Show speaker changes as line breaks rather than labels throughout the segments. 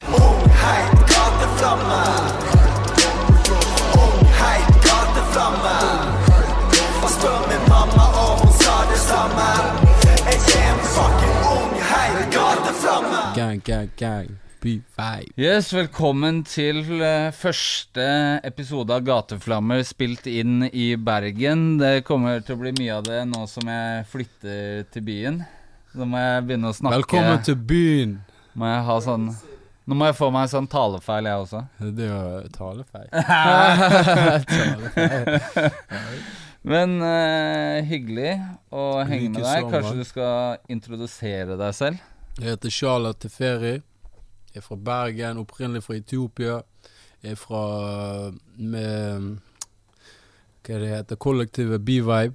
Heit gateflamme. Heit gateflamme. Og spør min mamma, om hun sa det samme. Jeg er en fucking ung heit gateflamme.
Gang, gang, gang.
Yes, velkommen til uh, første episode av Gateflammer spilt inn i Bergen. Det kommer til å bli mye av det nå som jeg flytter til byen. Da må jeg begynne å snakke
Velkommen til byen.
Må jeg ha sånn Nå må jeg få meg en sånn talefeil, jeg også.
Det er jo talefeil.
Men uh, hyggelig å henge med deg. Kanskje du skal introdusere deg selv?
Jeg heter Shala Teferi. Jeg er fra Bergen, opprinnelig fra Etiopia. Jeg er fra med Hva det heter Kollektivet B-Vibe.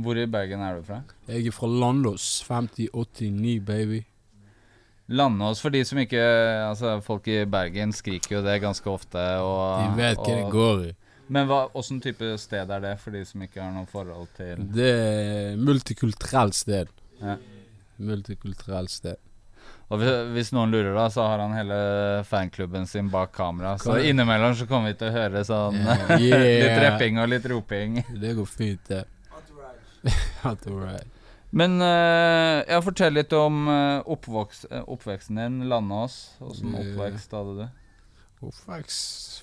Hvor i Bergen er du fra?
Jeg er fra Landås. 5089, baby.
Landås, for de som ikke Altså, folk i Bergen skriker jo det ganske ofte, og
De vet hva det går i.
Men hva, åssen type sted er det, for de som ikke har noe forhold til
Det er multikulturelt sted.
Ja.
Multikulturelt sted.
Og hvis, hvis noen lurer, da, så har han hele fanklubben sin bak kamera. Så innimellom så kommer vi til å høre sånn
Yeah.
litt repping og litt roping.
Det går fint, det. Entourage.
Men uh, jeg fortell litt om eh, oppvoks, eh, oppveksten din. Landås. Åssen
Yeah.
oppvekst hadde du?
Oppvekst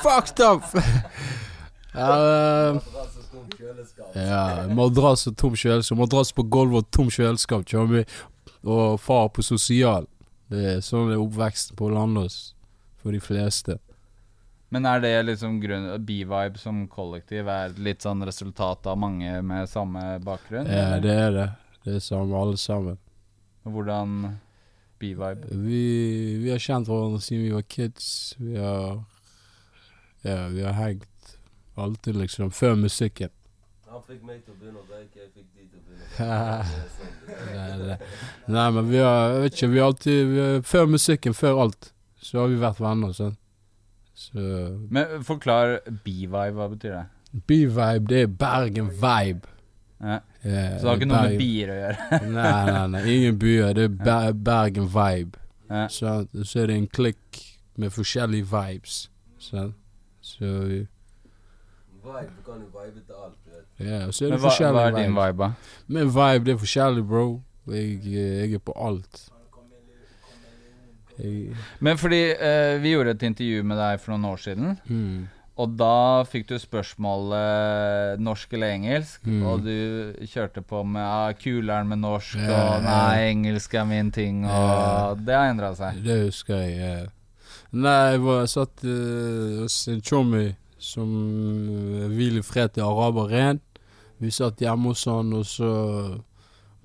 Fucked up! Ja, ja, madrass og tom kjøleskap. Madrass på gulvet og tom kjøleskap. Og far på sosial. Det er sånn er oppveksten på Landås for de fleste.
Men er det liksom grunn B-vibe som kollektiv er litt sånn resultat av mange med samme bakgrunn?
Ja,
eller?
det er det. Det er samme, alle sammen.
Hvordan B-vibe?
Vi, vi har kjent hverandre siden vi var kids. Vi har Ja, vi har hengt alltid, liksom. Før musikken.
Han fikk meg til å begynne å røyke, jeg fikk de til å begynne å røyke.
nei. Nei, men vi har Jeg vet ikke, vi har alltid vi har, Før musikken, før alt, så har vi vært venner, sånn. Så
Men forklar B-vibe, hva betyr det?
B-vibe, det er Bergen-vibe.
Ja.
Ja,
Så det har ikke noe med
Bergen-
bier å gjøre?
nei, nei, nei. Ingen byer. Det er Ber Bergen-vibe.
Ja.
Så, så er det en klikk med forskjellige vibes. Så, Så vi
Vibe, du kan jo vibe til alt.
Ja, og så er det
Men hva,
forskjellige
hva er din
vibes.
vibe, da?
Min vibe, det er forskjellig, bro. Jeg, jeg er på alt.
Men fordi eh, vi gjorde et intervju med deg for noen år siden.
mm,
Og da fikk du spørsmålet norsk eller engelsk,
Mm.
og du kjørte på med ah, 'kuleren med norsk',
Ja,
og. 'nei, engelsk er min ting', og
Ja.
det har endra seg.
det husker jeg. ja. Nei, jeg satt uh, hos en chommy som uh, hvil i fred til araber ren. Vi satt hjemme hos han, og så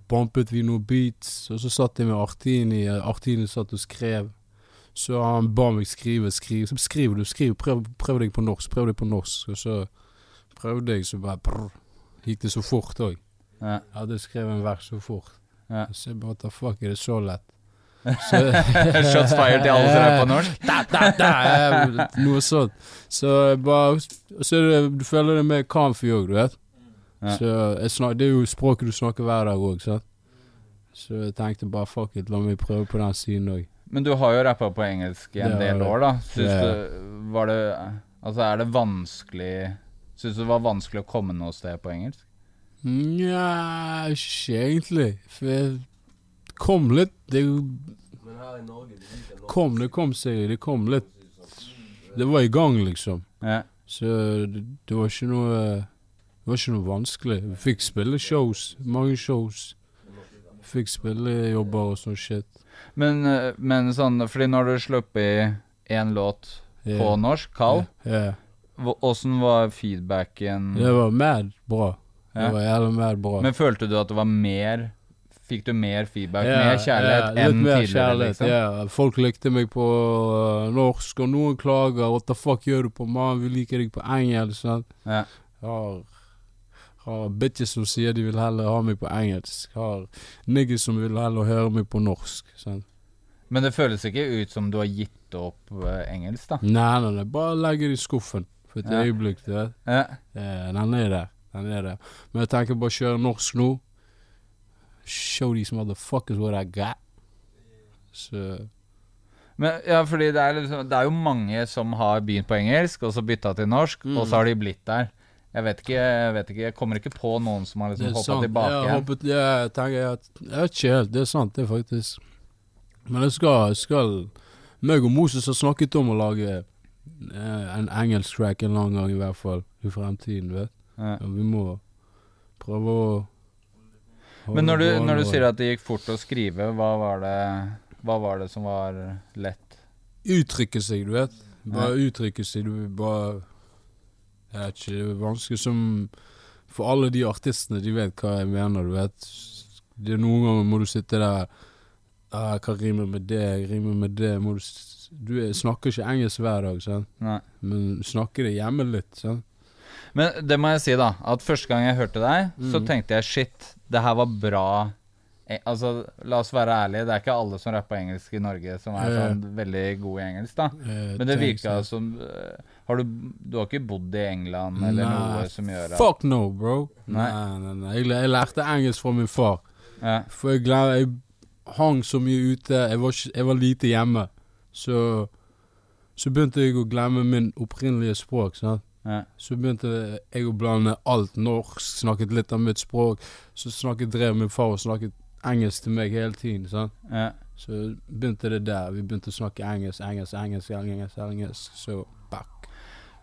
bumpet vi noen beats. Og så satt jeg med Artini. Artini satt og skrev. Så han ba meg skrive, skrive. Så skriver du, skriv. Prøv, prøv deg på norsk. Prøv deg på norsk. Og så prøvde jeg, så bare brr, gikk det så fort òg.
Ja.
Jeg hadde skrevet en vers så fort.
Ja.
Så jeg bare what the fuck, er det så lett? Så,
Shots fired til alle som er på norsk.
Da, da, da, noe sånt. Så bare Så du føler deg mer comfy òg, du vet.
Ja.
Så snak, Det er jo språket du snakker hver dag òg, sant. Så jeg tenkte bare fuck it, la meg prøve på den siden òg.
Men du har jo rappa på engelsk i en
Det
del år, da. Syns
Ja.
du Var det Altså, er det vanskelig Syns du det var vanskelig å komme noe sted på engelsk?
Nja, ikke egentlig. For jeg kom litt. Det
Men her i Norge, de
kom, det kom seg Det kom litt. Det var i gang, liksom.
Ja.
Så det, det var ikke noe Det var ikke noe vanskelig. Vi fikk spille shows. Mange shows. Fikk spillejobber og sånn shit.
Men, eh, men sånn, fordi når du slapp i én låt
Ja.
på norsk,
Kall,
hva- åssen var feedbacken?
Det var mad bra. Det var jævlig mad bra.
Men følte du at det var mer Fikk du mer feedback,
yeah,
mer kjærlighet enn
mer
tidligere?
kjærlighet,
liksom?
yeah. Folk likte meg på øh, norsk, og noen klager 'What the fuck gjør du på mann? Vi liker deg på engelsk'. Sant?
Ja.
Har, har bitches som sier de vil heller ha meg på engelsk. Har niggas som vil heller høre meg på norsk. Sant?
Men det føles ikke ut som du har gitt opp uh, engelsk, da?
Nei, nei, nei, bare legge det i skuffen for et
Ja.
øyeblikk. Du vet.
Ja.
Eh, den er der. Den er der. Men jeg tenker bare kjøre norsk nå. Show these motherfuckers what I got. Så
Men, ja, fordi det er, liksom, det er jo mange som har begynt på engelsk, og så bytta til norsk,
Mm.
og så har de blitt der. Jeg vet ikke, jeg vet ikke, jeg kommer ikke på noen som har liksom hoppa tilbake
jeg,
igjen.
hoppet, jeg tenker at Jeg vet ikke helt, det er sant, det er faktisk. Men jeg skal, skal meg og Moses har snakket om å lage eh, en engelsk track en lang gang, i hvert fall. I fremtiden, vet
Ja.
Og Vi må prøve å
Men når du, når du sier at det gikk fort å skrive, hva var det, hva var det som var lett?
Uttrykke seg, du vet. Bare uttrykke seg. Du bare Jeg vet ikke, det er vanskelig som For alle de artistene, de vet hva jeg mener, du vet. Det er Noen ganger må du sitte der ah, Hva rimer med det? Rimer med det? Må du Du er- snakker ikke engelsk hver dag, sant?
Nei.
men snakker det hjemme litt. sant?
Men det må jeg si, da. At første gang jeg hørte deg, så
Mm.
tenkte jeg shit, det her var bra. Eh, altså, la oss være ærlige, det er ikke alle som rapper engelsk i Norge som er sånn veldig gode i engelsk, da.
Eh,
Men det virka som eh, Har du Du har ikke bodd i England eller
Nei,
noe som gjør at
Fuck no, bro.
Nei.
Nei, nei. Jeg, jeg lærte engelsk fra min far.
ja.
For jeg, jeg hang så mye ute. Jeg var, jeg var lite hjemme. Så, så begynte jeg å glemme min opprinnelige språk. sant?
Ja.
Så begynte jeg å blande alt norsk, snakket litt av mitt språk. Så snakket drev min far og snakket engelsk til meg hele tiden. sant?
Ja.
Så begynte det der. Vi begynte å snakke engelsk, engelsk, engelsk, engelsk. engelsk. Så.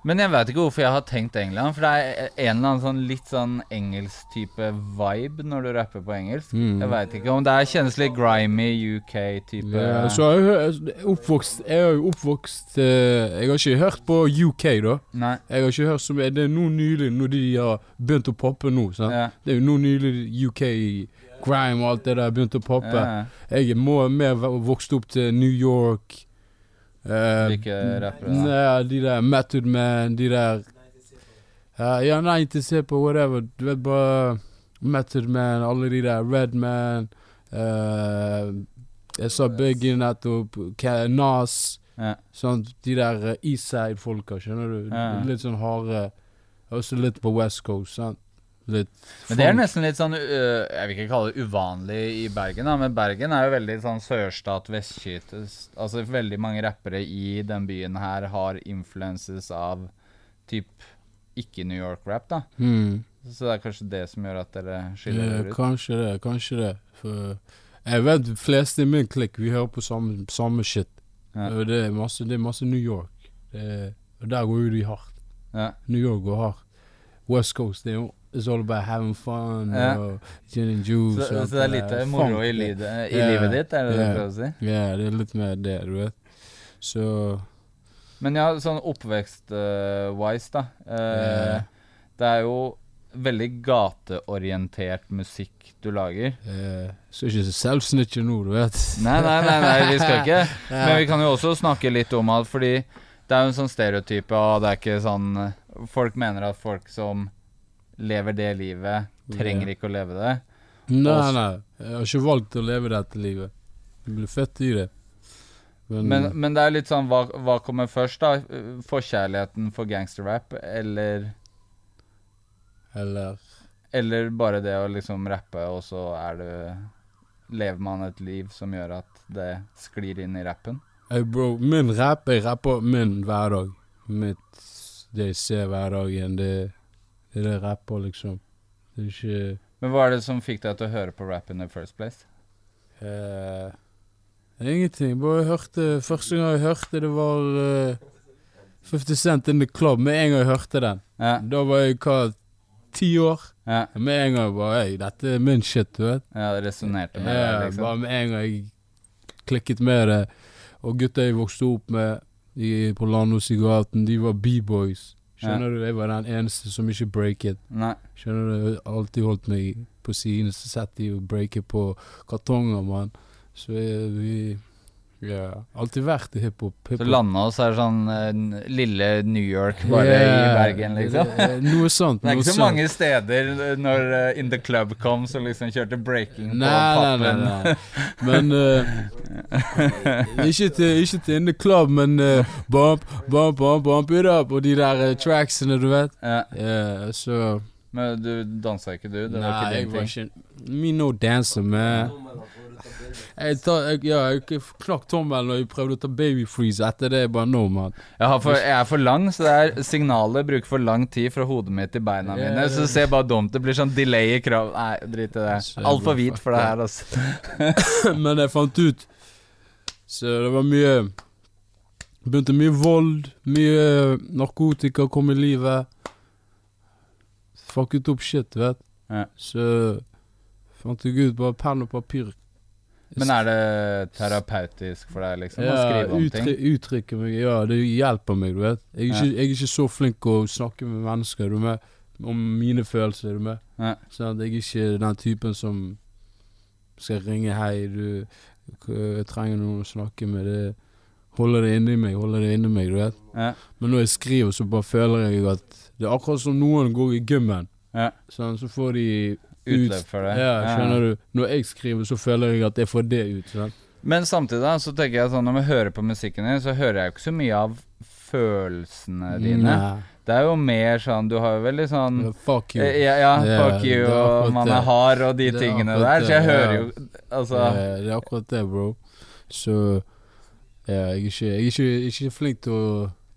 Men jeg vet ikke hvorfor jeg har tenkt England. For det er en eller annen sånn litt sånn engelsk-type vibe når du rapper på engelsk.
Mm.
Jeg veit ikke om det er kjennes litt grimy UK-type
yeah, så jeg, har jeg er oppvokst Jeg er jo oppvokst eh, Jeg har ikke hørt på UK, da.
Nei.
Jeg har ikke hørt mye Det er nå nylig, når de har begynt å poppe nå.
Ja.
Det er jo nå nylig UK grime og alt det der har begynt å poppe.
Ja.
Jeg må, mer vokst opp til New York. Uh,
Hvilke rappere?
Nei, de der Method Man, de der uh, Ja, 90 på whatever. Du vet bare Method Man, alle de der Redman uh, Jeg sa Biggie nettopp. Nas.
Ja.
Sånn, de der uh, Eastside-folka, skjønner du?
Ja.
Litt sånn harde. Også litt på West Coast, sant?
Men det er nesten litt sånn uh, Jeg vil ikke kalle det uvanlig i Bergen, da, men Bergen er jo veldig sånn sørstat, vestkyte. Altså veldig mange rappere i den byen her har influences av typ ikke New York-rap, da.
Mm.
Så det er kanskje det som gjør at dere skiller dere ut.
kanskje det, kanskje det. For jeg vet de fleste i min klikk, vi hører på samme, samme shit.
Ja.
Det, er masse, det er masse New York. Er- og der går jo de hardt.
Ja.
New York går hardt. West Coast, det er jo It's all about having fun
Ja.
og gin and juice.
Så, så det er litt moro i, livet, i
yeah.
livet ditt, er det det du prøver å si?
Ja, det er litt mer det, du vet. Så
Men ja, sånn oppvekst-wise, da. Uh,
yeah.
Det er jo veldig gateorientert musikk du lager.
eh, Så ikke selvsnitche nå, du vet.
Nei, nei, nei, nei, vi skal ikke. Men vi kan jo også snakke litt om at fordi det er jo en sånn stereotype, og det er ikke sånn Folk mener at folk som lever det livet, trenger ikke å leve det.
Nei,
Også,
nei. Jeg har ikke valgt å leve dette livet. Jeg blir født i det.
Men, men det er litt sånn hva, hva kommer først, da? Forkjærligheten for gangsterrap, eller
Eller
Eller bare det å liksom rappe, og så er det Lever man et liv som gjør at det sklir inn i rappen?
Hey bro, min rap, jeg rapper min hverdag. Mitt, det jeg ser hverdagen, det, er det jeg liksom. Det er ikke
Men hva er det som fikk deg til å høre på rap in the first place?
Uh, ingenting. Bare hørte Første gang jeg hørte det, var uh, 50 Cent in the Club. Med en gang jeg hørte den.
Ja.
Da var jeg hva, ti år?
Ja,
Med en gang bare Hei, dette er min shit, du vet.
ja det resonnerte med
Ja,
deg, liksom.
Bare med en gang jeg klikket med det. Og gutta jeg vokste opp med i, på Lando i gaten, de var B-boys. Skjønner du? Jeg var den eneste som ikke breaket.
Nei.
Skjønner du? Jeg har alltid holdt meg på siden, så sett de og breaket på kartonger, mann. Så jeg, vi Ja. Alltid vært i hiphop.
Så
landa
oss her sånn uh, lille New York bare i Bergen, liksom.
Noe sånt.
Det er ikke så mange steder eh, når uh, In The Club kom, som liksom kjørte breaking på
Nei, nei, nei, nei. Men uh, ikke, til, ikke til In The Club, men uh, bump, bump, bump, bump it up, og de der uh, tracksene, du vet.
Yeah.
Yeah, så
men du dansa ikke, du? Det var
Nei,
ikke
jeg
din
var
ting?
ikke Me no dancer, man. Jeg, tar, jeg, ja, jeg knakk tommelen og jeg prøvde å ta baby freeze. Etter det bare no, man.
Jeg, har for, jeg er for lang, så det er signalet bruker for lang tid fra hodet mitt til beina mine.
Yeah,
Så ser bare dumt Det blir sånn delay i krav... Nei, drit i det. Altfor hvit for det her, altså.
Men jeg fant ut Så det var mye Begynte mye vold, mye narkotika kom i livet. Fucket opp shit, vet
Ja.
Så fant jeg ut bare penn og papir.
Men er det terapeutisk for deg, liksom? å skrive om ting?
uttrykke meg. Ja, det hjelper meg, du vet. Jeg er, ikke, jeg er ikke så flink å snakke med mennesker, du med. Om mine følelser, du med.
Ja.
Sånn at jeg er ikke den typen som skal ringe hei, du jeg trenger noen å snakke med. Det holder det inni meg, holder det inni meg, du vet.
Ja.
Men når jeg skriver, så bare føler jeg at Det er akkurat som noen går i gymmen.
Ja.
Sånn, så får de
Utløp for det.
Ja, skjønner du. Når jeg skriver, så føler jeg at jeg får det ut. Sant?
Men samtidig da, så tenker jeg sånn når vi hører på musikken din, så hører jeg jo ikke så mye av følelsene dine.
Nei.
Det er jo mer sånn Du har jo veldig sånn
Fuck you.
Eh, Ja, ja
Ja,
fuck you, og man er hard, og de tingene der. Så jeg hører
ja.
jo Altså
yeah, det er akkurat det, bro. Så ja, jeg er ikke, jeg er ikke, ikke flink til å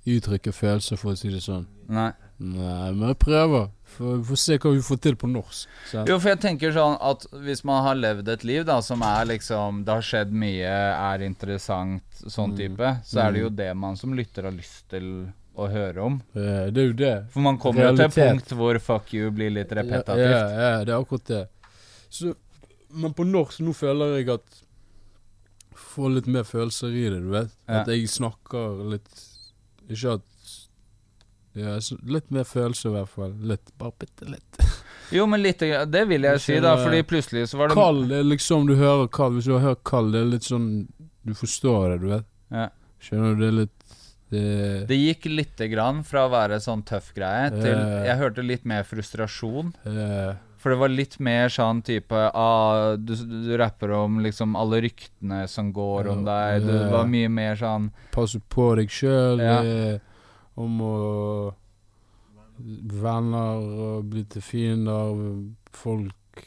uttrykke følelser, for å si det sånn.
Nei.
Nei, men jeg prøver. For- Vi får se hva vi får til på norsk. Så.
Jo, for jeg tenker sånn at hvis man har levd et liv da som er liksom Det har skjedd mye, er interessant, sånn
Mm.
type, så er det jo det man som lytter har lyst til å høre om.
Ja, det er jo det.
For man kommer jo til et punkt hvor fuck you blir litt
Ja,
repetativt.
ja, ja, det er akkurat det. Så, men på norsk nå føler jeg at Får litt mer følelser i det, du vet.
Ja.
At jeg snakker litt Ikke at ja, Litt mer følelse, i hvert fall. Litt. Bare bitte litt.
Jo, men litt Det vil jeg si, da, fordi plutselig så var det
er liksom Du hører kald. Hvis du har hørt kald, det er litt sånn Du forstår det, du vet.
Ja.
Skjønner du? Det er litt Det,
Det gikk lite grann fra å være sånn tøff greie til Jeg hørte litt mer frustrasjon.
Uh,
For det var litt mer sånn type ah, du, du rapper om liksom alle ryktene som går om deg. Det var mye mer sånn
Passe på deg sjøl.
Ja.
Om å Venner og bli til fiender. Folk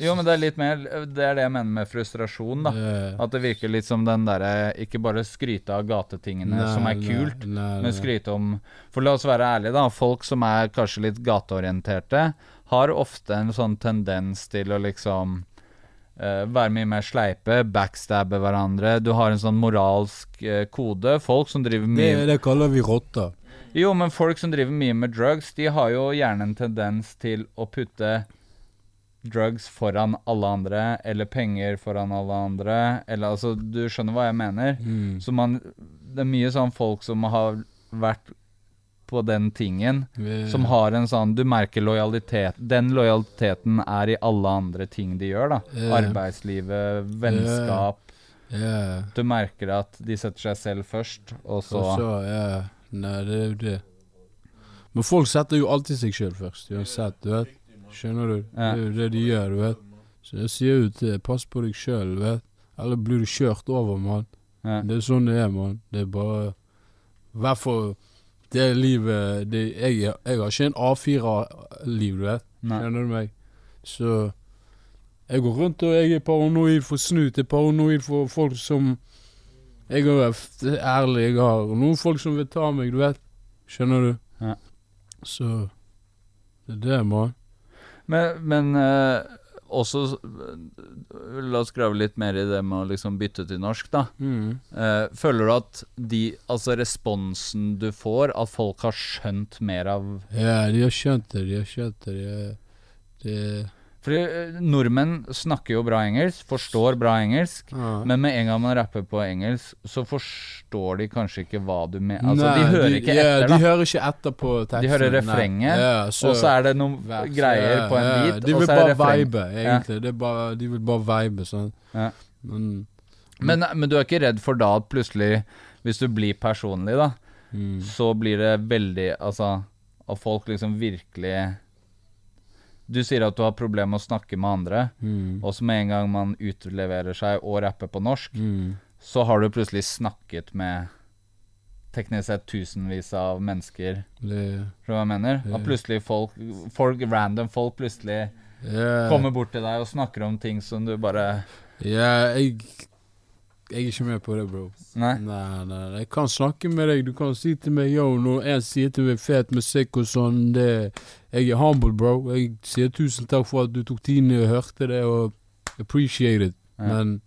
Jo, men det er litt mer Det er det jeg mener med frustrasjon, da.
Yeah.
At det virker litt som den derre Ikke bare skryte av gatetingene
nei,
som er kult,
nei, nei.
men skryte om For la oss være ærlige, da. Folk som er kanskje litt gateorienterte, har ofte en sånn tendens til å liksom være mye mer sleipe, backstabbe hverandre. Du har en sånn moralsk eh, kode. Folk som driver
det,
mye
det kaller vi rotter.
Jo, men folk som driver mye med drugs, de har jo gjerne en tendens til å putte drugs foran alle andre, eller penger foran alle andre, eller altså Du skjønner hva jeg mener?
Mm.
Så man Det er mye sånn folk som har vært på den tingen,
Vi-
som har en sånn Du merker lojalitet Den lojaliteten er i alle andre ting de gjør, da.
Yeah.
Arbeidslivet, vennskap.
Yeah.
Du merker at de setter seg selv først, og så
Og så, ja. Nei, det er jo det. Men folk setter jo alltid seg sjøl først, uansett, du vet. Skjønner du? Det er jo det de gjør, du vet. Så jeg sier jo til pass på deg sjøl, du vet. Eller blir du kjørt over, mann.
ja.
Det er sånn det er, mann. Det er bare hvert fall det livet det, jeg, jeg har ikke en A4-liv, du vet. Skjønner du meg? Så jeg går rundt og jeg er paranoid for snut. Jeg er paranoid for folk som Jeg er ærlig. Jeg har noen folk som vil ta meg, du vet. Skjønner du?
Ja.
Så det er det, mann.
Men, men eh, også La oss grave litt mer i det med å liksom bytte til norsk, da.
Mm.
Eh, føler du at de Altså responsen du får, at folk har skjønt mer av
Ja, de har skjønt det. De har skjønt det. De har,
Fordi eh, nordmenn snakker jo bra engelsk, forstår bra engelsk.
ja.
Men med en gang man rapper på engelsk, så forstår de kanskje ikke hva du mener. Altså,
Nei,
de hører ikke
ja,
etter,
De
da.
hører ikke etter på teksten.
De hører refrenget,
Ja,
og så er det noen
vers,
greier på en beat,
De vil bare vibe, egentlig. Det bare, de vil bare vibe, sånn.
Ja.
Men
Men, men du er ikke redd for da at plutselig, hvis du blir personlig, da,
mm,
så blir det veldig Altså, at folk liksom virkelig Du sier at du har problemer med å snakke med andre,
mm,
og så med en gang man utleverer seg og rapper på norsk,
mm.
så har du plutselig snakket med teknisk sett tusenvis av mennesker.
Det,
du hva jeg mener?
Det.
At plutselig folk, folk random folk plutselig
yeah.
kommer bort til deg og snakker om ting som du bare
Ja, jeg Jeg er ikke med på det, bro.
Nei?
Nei, nei. Jeg kan snakke med deg. Du kan si til meg yo, når en sier til meg fet musikk og sånn, det Jeg er humble, bro. Jeg sier tusen takk for at du tok tiden og hørte det, og appreciate it.
Ja.
Men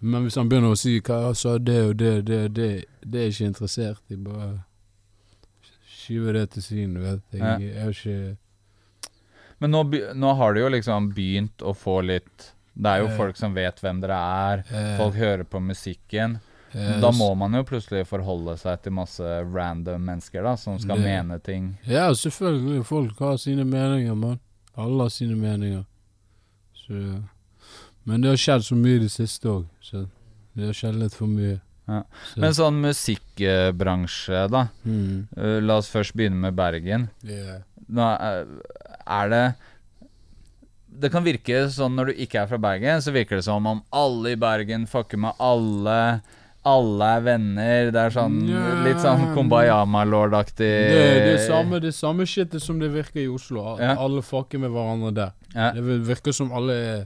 Men hvis han begynner å si hva jeg sa det og det, det, det, det er jeg ikke interessert i. Bare skyver det til siden, du vet. Jeg, jeg er ikke
Men nå, nå har du jo liksom begynt å få litt Det er jo folk som vet hvem dere er.
eh,
Folk hører på musikken.
eh,
Da må man jo plutselig forholde seg til masse random mennesker da som skal
Det-
mene ting.
Ja, selvfølgelig. Folk har sine meninger, mann. Alle har sine meninger. Så Men det har skjedd så mye i det siste òg, så det har skjedd litt for mye.
Ja.
Så,
Men sånn musikkbransje, da.
mm,
la oss først begynne med Bergen.
yeah.
Nå er det Det kan virke sånn når du ikke er fra Bergen, så virker det som om alle i Bergen fucker med alle. Alle er venner. Det er sånn
yeah.
litt sånn Kumbayama-lord-aktig
Det, det er samme, det er samme shitet som det virker i Oslo.
Ja.
Alle fucker med hverandre der.
Ja.
Det virker som alle er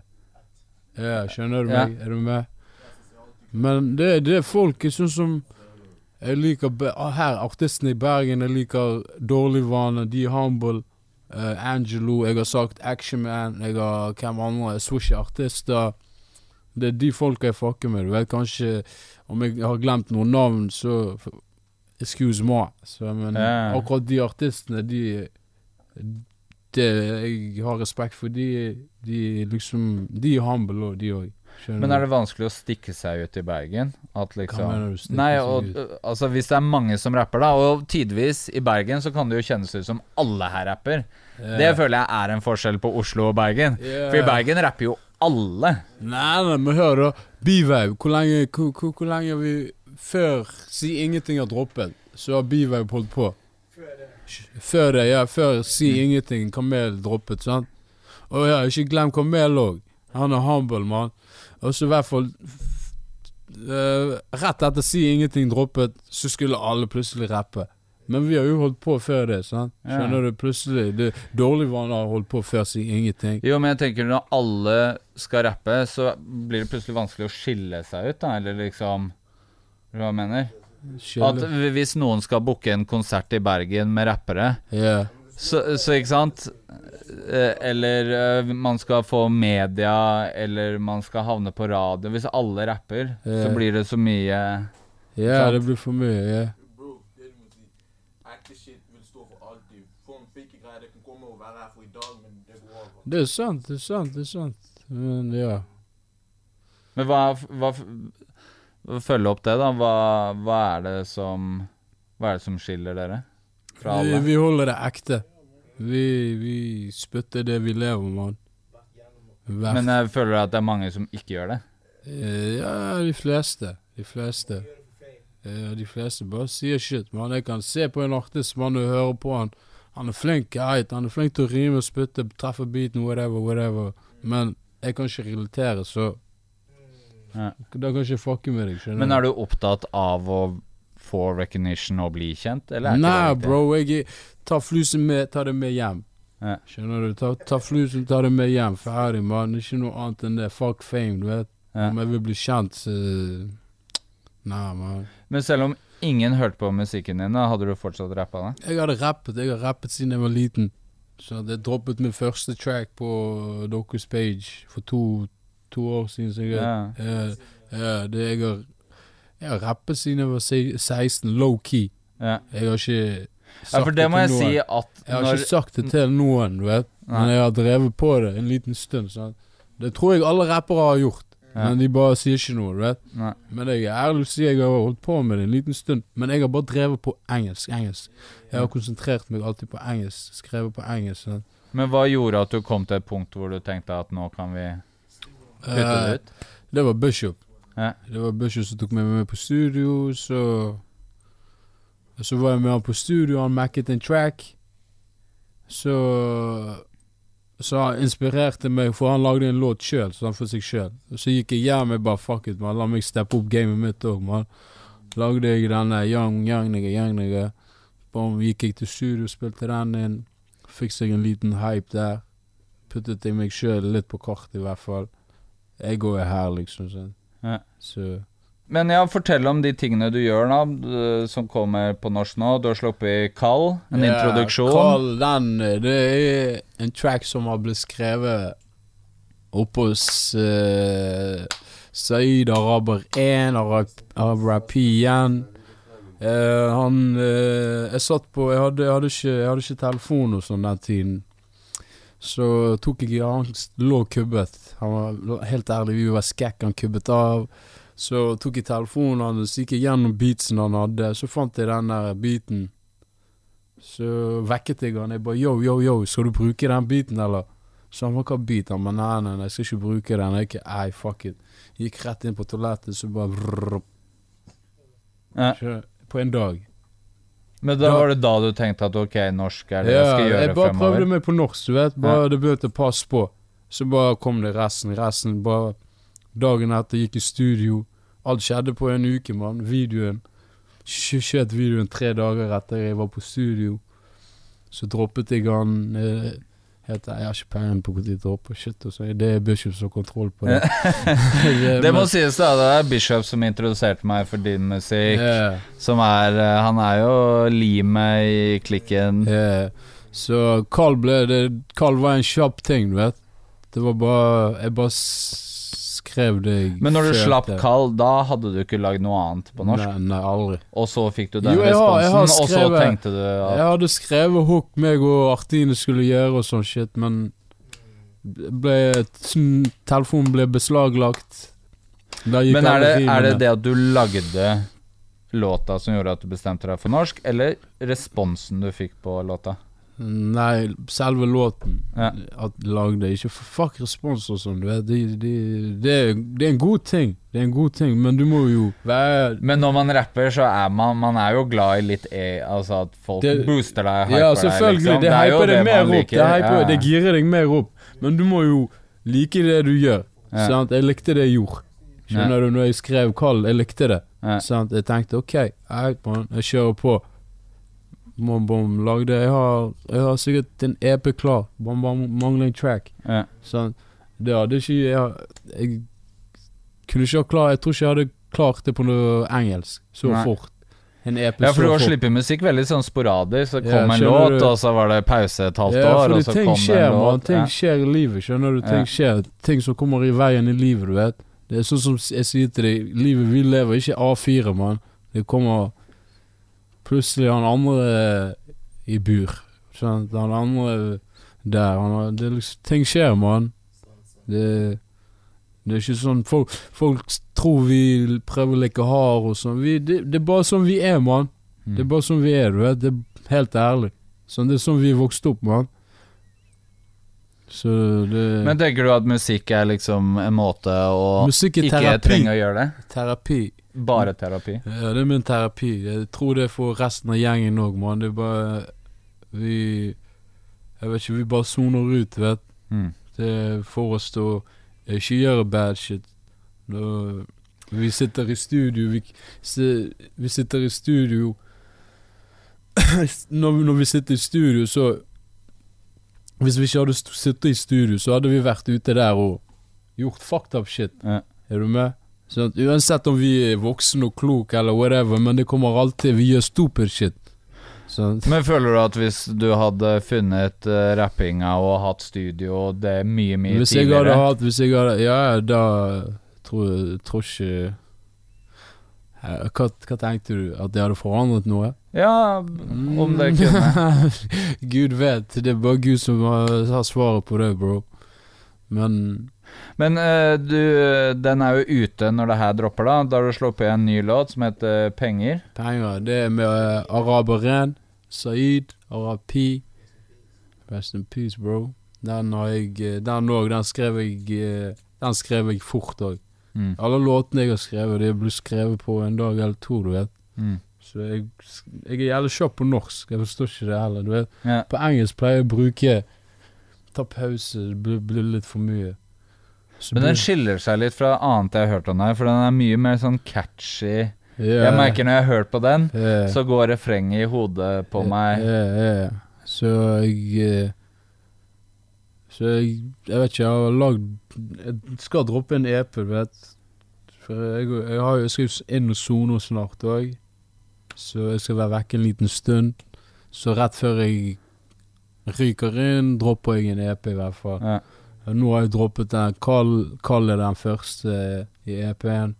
Ja, skjønner du
Ja.
meg? Er du med? Men det, det er folk sånn som Jeg liker ah, Her, artistene i Bergen, jeg liker Dårlig vane, De Humble, eh, Angelo, jeg har sagt Action Man, jeg har hvem andre, Swish-artister. Det er de folka jeg fucker med. Du vet kanskje Om jeg har glemt noen navn, så Excuse me. Så, men
yeah.
akkurat de artistene, de de Jeg har respekt for de. De liksom De er humble de òg.
Men er det vanskelig å stikke seg ut i Bergen? At liksom Nei, og, uh, altså hvis det er mange som rapper, da, og tidvis i Bergen så kan det jo kjennes ut som alle her rapper. Det føler jeg er en forskjell på Oslo og Bergen.
Yeah.
For i Bergen rapper jo alle.
Nei, nei, men hør da. B-Vibe, hvor lenge, hvor, hvor, hvor lenge vi Før Si ingenting har droppet, så har B-Vibe holdt på. Før det, ja. Før Si ingenting, Kamel droppet, sant. Å ja, ikke glem Kamel òg. Han er humble, mann. Og så i hvert fall uh, Rett etter Si ingenting droppet, så skulle alle plutselig rappe. Men vi har jo holdt på før det, sant.
Ja.
Skjønner du? Plutselig det, Dårlig vane har holdt på før Si ingenting.
Jo, men jeg tenker når alle skal rappe, så blir det plutselig vanskelig å skille seg ut, da, eller liksom Hva jeg mener? At hvis noen skal booke en konsert i Bergen med rappere,
yeah.
så, så ikke sant Eller eh, man skal få media, eller man skal havne på radio Hvis alle rapper, så blir det så mye
Ja,
yeah,
det blir for mye. Yeah.
Bro, det du må si. Ekte shit vil stå for alltid. Sånn fake greier, det kan komme og være her for i dag, men det går over.
Det er sant, det er sant. det er sant Men ja.
Men hva, hva Følge opp det, da. Hva, hva er det som Hva er det som skiller dere fra
Vi, vi holder det ekte. Vi, vi spytter det vi lever, mann.
Men jeg føler at det er mange som ikke gjør det.
Eh, Ja, de fleste. De fleste. Ja, de fleste bare sier shit, man. Jeg kan se på en artist, man, og høre på han. Han er flink, eit. Han er flink til å rime spytte, treffe beaten, whatever, whatever. Men jeg kan ikke relatere, så
Ja.
Da kan jeg ikke fucke med deg, skjønner
Men er du opptatt av å få recognition og bli kjent, eller er
Nei, bro. Jeg tar flusen med, tar det med hjem.
Ja.
Skjønner du? Ta, ta flusen, ta det med hjem. Ferdig, mann. Ikke noe annet enn det. Fuck fame, du vet.
Ja.
Om jeg vil bli kjent, så Nei, mann.
Men selv om ingen hørte på musikken din, da hadde du fortsatt rappa det?
Jeg hadde rappet. Jeg har rappet siden jeg var liten. Så jeg droppet min første track på Docus page for to, to år siden. sikkert.
Ja.
jeg, jeg, jeg, det jeg har Jeg har rappet siden jeg var 16, low key.
Ja.
Jeg har ikke
ja, for
sagt
det må jeg si at
Jeg har
når
ikke sagt det til noen, du vet.
Nei.
Men jeg har drevet på det en liten stund. Sånn. Det tror jeg alle rappere har gjort.
Ja.
Men de bare sier ikke noe, du vet.
Nei.
Men jeg er ærlig å si jeg har holdt på med det en liten stund. Men jeg har bare drevet på engelsk. engelsk. Jeg har konsentrert meg alltid på engelsk. Skrevet på engelsk. Sånn.
Men hva gjorde at du kom til et punkt hvor du tenkte at nå kan vi putte det
ut?
ut?
Det var Bishop.
Ja.
Det var Bøsjo som tok meg med på studio, så Så var jeg med han på studio, han macket en track. Så Så han inspirerte meg, for han lagde en låt sjøl, så han for seg sjøl. Så gikk jeg hjem og bare fuck it, man. La meg steppe opp gamet mitt òg, man. Lagde jeg denne young, young nigga, young nigga. Bom, gikk jeg til studio, spilte den inn. Fikk seg en liten hype der. Puttet jeg meg sjøl litt på kart, i hvert fall. Jeg går her, liksom. Sånn.
Ja.
Så
Men ja, fortell om de tingene du gjør nå, som kommer på norsk nå. Du har sluppet Kall, en
Ja,
introduksjon.
Kall den Det er en track som har blitt skrevet oppe hos uh, Saeed Araber 1, Arab- Arabi igjen. Uh, han uh, Jeg satt på Jeg hadde, jeg hadde, ikke, jeg hadde ikke telefon og sånn den tiden. Så tok jeg i angst, lå kubbet. Han var helt ærlig, vi var skekk, han kubbet av. Så tok jeg telefonen hans, gikk jeg gjennom beatsen han hadde. Så fant jeg den der beaten. Så vekket jeg han. Jeg bare yo, yo, yo, skal du bruke den beaten, eller? Så han var hva beat? Han bare nei, nei, nei, jeg skal ikke bruke den. Jeg ikke, ei, fuck it. Gikk rett inn på toalettet, så bare vrrr,
Ja.
På en dag.
Men da var det da du tenkte at ok, norsk er det jeg skal gjøre fremover?
jeg bare
fremover?
prøvde meg på norsk, du vet. Bare Det begynte å passe på. Så bare kom det resten. Resten bare Dagen etter gikk i studio. Alt skjedde på en uke, mann. Videoen. Skj- Skjøt videoen tre dager etter jeg var på studio. Så droppet jeg han eh, helt, Jeg har ikke peiling på når de dropper shit. Og så. Det er Bishop som har kontroll på det.
Det må
Men-
sies da, det er Bishop som introduserte meg for din musikk.
Yeah.
Som er eh, Han er jo limet i klikken.
Yeah. så Carl ble det Carl var en kjapp ting, du vet. Det var bare Jeg bare det jeg
Men når du slapp Kall, da hadde du ikke lagd noe annet på norsk?
Nei, nei, aldri.
Og så fikk du den
Jo, jeg har- jeg
responsen,
skrevet,
og så tenkte du at
Jeg hadde skrevet hook meg og Artine skulle gjøre og sånn shit, men ble, telefonen ble beslaglagt.
Men er det, er det det at du lagde låta som gjorde at du bestemte deg for norsk, eller responsen du fikk på låta?
Nei, selve låten
Ja.
at lagde Ikke fuck respons og sånn. Det de, det, er- det er en god ting. Det er en god ting, men du må jo være
Men når man rapper, så er man Man er jo glad i litt e, Altså at folk
Det-
booster deg, hyper
Ja,
deg,
selvfølgelig.
liksom.
Det,
jo
hyper deg mer
opp.
opp. Det, hyper,
Ja,
det girer deg mer opp. Men du må jo like det du gjør.
Ja.
Sant? Jeg likte det jeg gjorde. Skjønner du? Når jeg skrev Kall, jeg likte det. Sant? Jeg tenkte OK, jeg, jeg kjører på. Bom, bom, lagde Jeg har, jeg har sikkert en EP klar. Bom, bom, mangler en track.
Ja.
Sånn. Det hadde ikke Jeg, jeg kunne ikke ha klar Jeg tror ikke jeg hadde klart det på noe engelsk så
Nei.
fort. En EP
Ja, for du har sluppet musikk veldig sånn sporadisk. Så
Ja,
en låt,
du?
og så var det pause et halvt
Ja,
år, og så
ting
kom det
skjer,
en
man.
låt.
Ting
Ja.
skjer i livet, skjønner du. Ting
Ja.
skjer. Ting som kommer i veien i livet, du vet. Det er sånn som jeg sier til deg, livet vi lever, ikke A4, mann. Det kommer plutselig han andre i bur. Skjønt? Han andre der. Han det liksom, ting skjer, mann. Det, det er ikke sånn folk, folk tror vi prøver å leke hard og sånn. Det, det er bare sånn vi er, mann. Det er bare sånn vi er, du vet. Det er helt ærlig. Sånn, det er sånn vi er vokst opp, mann. Så det
Men tenker du at musikk er liksom en måte å ikke trenge å gjøre det?
Terapi.
Bare terapi?
Ja, det er min terapi. Jeg tror det er for resten av gjengen òg, mann. Det er bare Vi Jeg vet ikke, vi bare soner ut, vet
Mm.
Det får oss til å ikke gjøre bad shit. Når vi sitter i studio Vi, vi sitter i studio når, når vi sitter i studio, så Hvis vi ikke hadde sittet i studio, så hadde vi vært ute der og gjort fucked up shit.
Ja.
Er du med? Sånn at uansett om vi er voksne og kloke eller whatever, men det kommer alltid Vi gjør stupid shit. Sant?
Men føler du at hvis du hadde funnet uh, rappinga og hatt studio og det er mye, mye
Hvis jeg hadde hatt Hvis jeg hadde Ja, da tror jeg tror ikke Eh, hva, hva tenkte du? At det hadde forandret noe?
Ja, om det kunne.
Gud vet. Det er bare Gud som har, har svaret på det, bro. Men
Men uh, du, den er jo ute når det her dropper, da. Da har du sluppet en ny låt som heter Penger.
penger, det er med uh, araberen Saeed, Arapi. Rest in peace, bro. Den har jeg eh, Den òg, den skrev jeg eh, Den skrev jeg fort òg.
Mm.
Alle låtene jeg har skrevet, de blir skrevet på en dag eller to, du vet.
Mm.
Så jeg, jeg er jævlig kjapp på norsk. Jeg forstår ikke det heller. Du vet.
Ja.
På engelsk pleier jeg å bruke Ta pause, det blir litt for mye.
Men den skiller seg litt fra annet jeg har hørt om deg, for den er mye mer sånn catchy.
Yeah.
Jeg merker når jeg har hørt på den,
yeah.
så går refrenget i hodet på meg.
Yeah. Så jeg eh, Så jeg Jeg vet ikke, jeg har lagd Jeg skal droppe en EP, vet. For jeg, jeg, har, jo- skrevet inn og sone snart òg. Så jeg skal være vekke en liten stund. Så rett før jeg ryker inn, dropper jeg en EP, i hvert fall.
Ja.
Nå har jeg droppet den. Kall, er den første i EP-en.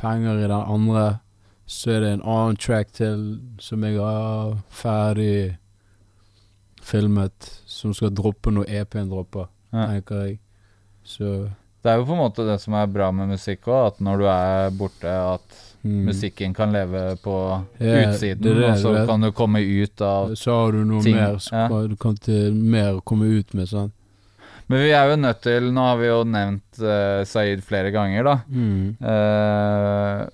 Penger i den andre. Så er det en annen track til som jeg har ferdig filmet, som skal droppe når EP-en dropper,
Ja.
tenker jeg. Så
Det er jo på en måte det som er bra med musikk òg, at når du er borte, at
mm.
musikken kan leve på
Ja,
utsiden,
det det,
og så kan du komme ut av ting.
Så har du noe
ting,
mer så
ja.
kan- du kan til mer komme ut med, sant.
Men vi er jo nødt til Nå har vi jo nevnt uh, Saeed flere ganger, da.
Mm.
Uh,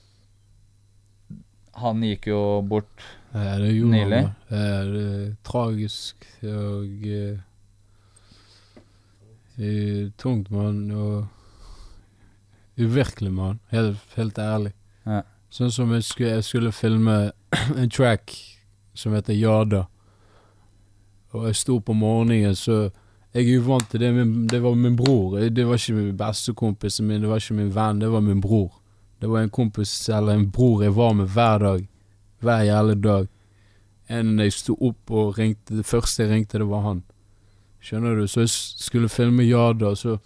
han gikk jo bort
Ja, det gjorde
Nylig.
han. Det er tragisk og eh, tungt, mann. Og uvirkelig, mann. Helt, helt ærlig.
Ja.
Sånn som jeg skulle, jeg skulle filme en track som heter Jada. Og jeg sto på morgenen, så jeg er uvant til det. Det var min bror. Det var ikke min bestekompisen min, det var ikke min venn, det var min bror. Det var en kompis eller en bror jeg var med hver dag. Hver jævla dag. En jeg sto opp og ringte Det første jeg ringte, det var han. Skjønner du? Så jeg skulle filme Jada, så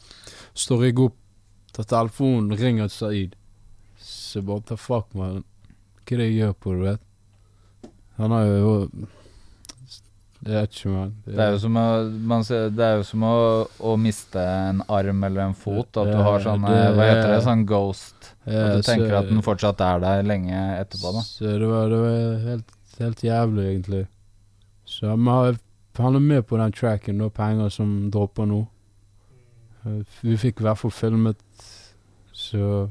står jeg opp, tar telefonen, ringer Saeed. Så bare ta fuck, mann. Hva er det jeg gjør på, du vet? Han har jo Jeg vet ikke, man.
Det er jo som å, man ser, det er jo som å, å miste en arm eller en fot. At du har sånn Hva heter det? Sånn ghost. At du tenker at den fortsatt er der lenge etterpå, da.
Så det var, det var helt, helt jævlig, egentlig. Så har- han er med på den tracken, da, penger som dropper nå. Eh, Vi fikk i hvert fall filmet, så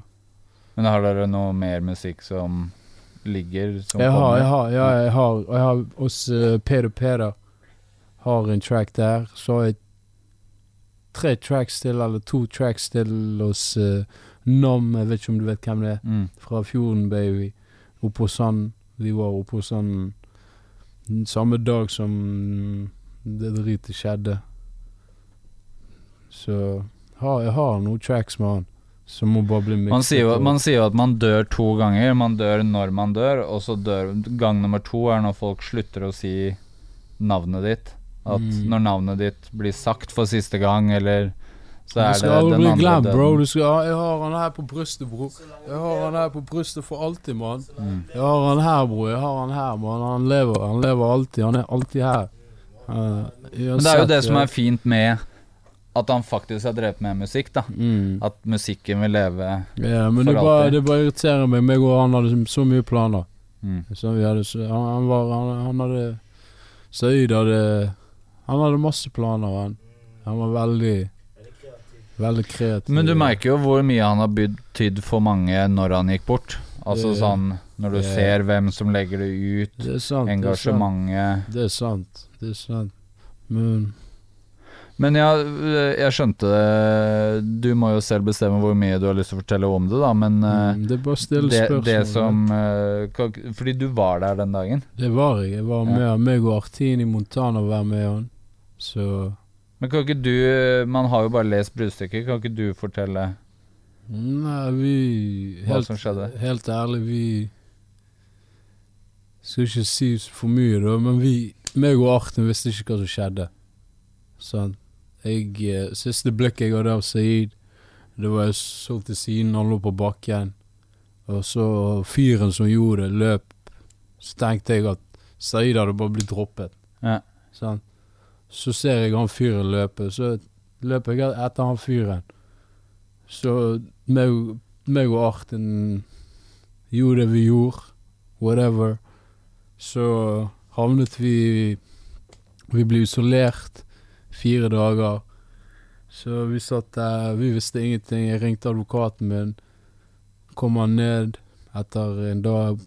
Men har dere noe mer musikk som ligger? Som
Jeg har, jeg har, ja, jeg har, og jeg har hos uh, Peder Peder har en track der. Så har jeg tre tracks til, eller to tracks til hos uh, Nam, jeg vet ikke om du vet hvem det er.
Mm.
fra Fjorden Baby oppå Sand. Vi var oppå Sand samme dag som det dritet skjedde. Så har, jeg har noen tracks med han som må bare bli.
Man sier, jo, man sier jo at man dør to ganger. Man dør når man dør, og så dør gang nummer to er når folk slutter å si navnet ditt. At
Mm.
når navnet ditt blir sagt for siste gang, eller så
Du
er
skal
det
aldri
den
bli
andre
glemt, bro. Du skal, ha- jeg har han her på brystet, bro. Jeg har han her på brystet for alltid, mann.
Mm.
Jeg har han her, bro. Jeg har han her, mann. Han lever, han lever alltid. Han er alltid her. Uh,
Men det er jo det som er fint med at han faktisk har drevet med musikk, da.
mm.
At musikken vil leve
yeah, men
For
det bare,
alltid.
det bare irriterer meg. Meg og han hadde så mye planer.
mm.
Så vi hadde, så, han, han var Han, han hadde Saeed hadde Han hadde masse planer, han. Han var veldig Veldig kreativ.
Men du merker jo hvor mye han har betydd for mange når han gikk bort. Altså
Det-
sånn Når du
det-
ser hvem som legger det ut,
Det sant. Det sant.
engasjementet
Det er sant. Det er sant. Men
Men ja, jeg skjønte det. Du må jo selv bestemme hvor mye du har lyst til å fortelle om det, da, men øh,
mm, det er bare å stille
det,
spørsmål.
det som øh, Fordi du var der den dagen.
Det var jeg. Jeg var
Ja.
med meg og Artini Montana var med han. Så
Men kan ikke du Man har jo bare lest brudstykket. Kan ikke du fortelle
Nei, vi
hva som skjedde?
helt ærlig, vi Skal ikke si for mye, da, men vi meg og Arten visste ikke hva som skjedde. Sånn. Jeg, eh, siste blikket jeg hadde av Saeed, det var jeg så til siden, han lå på bakken. Og så fyren som gjorde det, løp. Så tenkte jeg at Saeed hadde bare blitt droppet.
Ja.
Sant? Så ser jeg han fyren løpe, så løper jeg etter han fyren. Så meg, meg og Arten gjorde det vi gjorde, whatever. Så havnet vi Vi ble isolert fire dager. Så vi satt der, vi visste ingenting. Jeg ringte advokaten min. Kom han ned etter en dag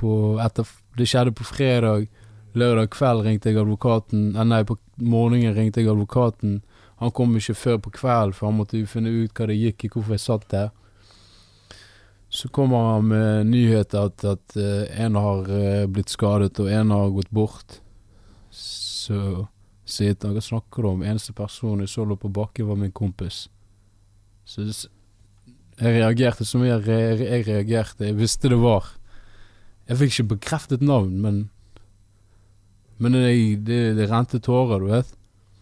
på etter, Det skjedde på fredag. Lørdag kveld ringte jeg advokaten. eh, Nei, på morgenen ringte jeg advokaten. Han kom ikke før på kveld, for han måtte jo finne ut hva det gikk i, hvorfor jeg satt der. Så kommer han med nyheter at, at eh, en har eh, blitt skadet, og en har gått bort. Så sier han hva snakker du om? Eneste person jeg så lå på bakken, var min kompis. Så jeg reagerte som jeg, jeg reagerte. Jeg visste det var. Jeg fikk ikke bekreftet navn, men Men jeg, det, det rente tårer, du vet.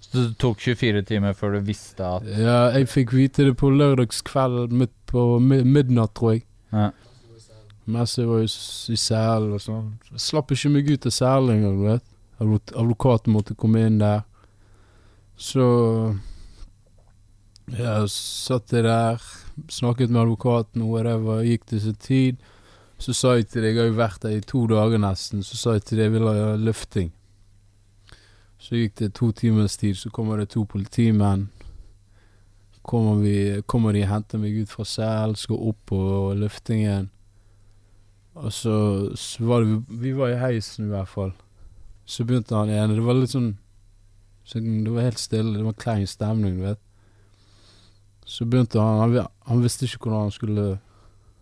Så det tok 24 timer før du visste at
Ja, jeg fikk vite det på lørdagskveld midt på midnatt, tror jeg.
Ja.
Mens jeg var i, s- i Sel og sånn. Jeg slapp ikke meg ut av selen engang, du vet. Advokaten måtte komme inn der. Så Ja, satt jeg der, snakket med advokaten, whatever, gikk det sin tid. Så sa jeg til deg, jeg har jo vært der i to dager nesten, så sa jeg til deg jeg vil ha løfting. Så gikk det to timers tid, så kommer det to politimenn. Kommer, vi, kommer de og henter meg ut fra selen, skal opp på løftingen. Og så, så var det Vi var i heisen i hvert fall. Så begynte han ene Det var litt sånn så Det var helt stille, det var klein stemning, du vet. Så begynte han Han, han visste ikke hvordan han skulle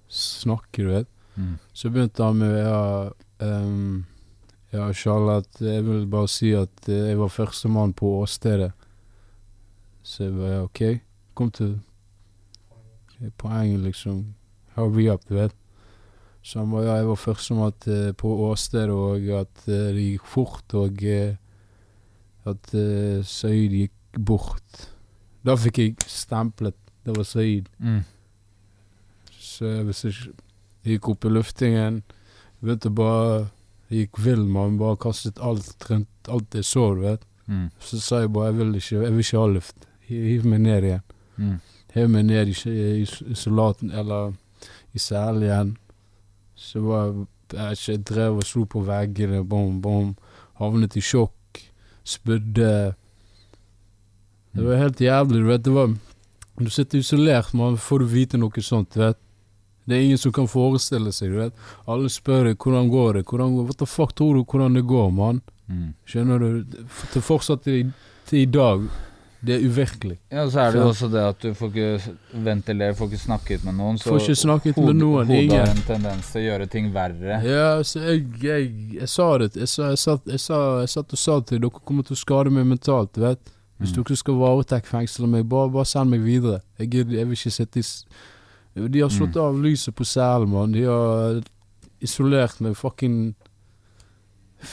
snakke, du vet.
Mm.
Så begynte han med ja, ehm, ja, Charlotte, jeg vil bare si at eh, jeg var førstemann på åstedet. Så jeg ja, OK. Kom til okay, poenget, liksom. Hurry up, du vet. Så han var ja, jeg var førstemann til- på åstedet, og at eh, det gikk fort, og eh, at Saeed gikk bort. Da fikk jeg stemplet. Det var Saeed.
Mm.
Så ikke Jeg gikk opp i luftingen. Begynte bare gikk vill, mann. Bare kastet alt rundt alt jeg så, du vet.
Mm.
Så sa jeg bare jeg vil ikke, jeg vil ikke ha luft. Hiv hiv meg ned igjen.
Mm.
Hev meg ned i, i isolaten, eller i selen igjen. Så var jeg, jeg, jeg drev og slo på veggene, bom, bom. Havnet i sjokk. Spydde. Det var helt jævlig, du vet. Det var Du sitter isolert, man. Får du vite noe sånt, du vet. Det er ingen som kan forestille seg, du vet. Alle spør deg hvordan går det hvordan går, What the fuck tror du hvordan det går, mann?
Mm.
Skjønner du? Til fortsatt til, til i dag. Det er uvirkelig.
Ja, så er det jo også det at du får ikke ventilere, får ikke snakket med noen. Så
Får ikke snakket med noen,
Hodet har en tendens til å gjøre ting verre.
Ja, så jeg, jeg, jeg sa det. Jeg, sa, jeg, satt, jeg, sa, jeg satt og sa til dere kommer til å skade meg mentalt, vet. Hvis
Mm.
dere skal varetektsfengsle meg, bare, bare send meg videre. Jeg, jeg vil ikke sitte i De har slått
Mm.
av lyset på selen, mann. De har isolert meg fucking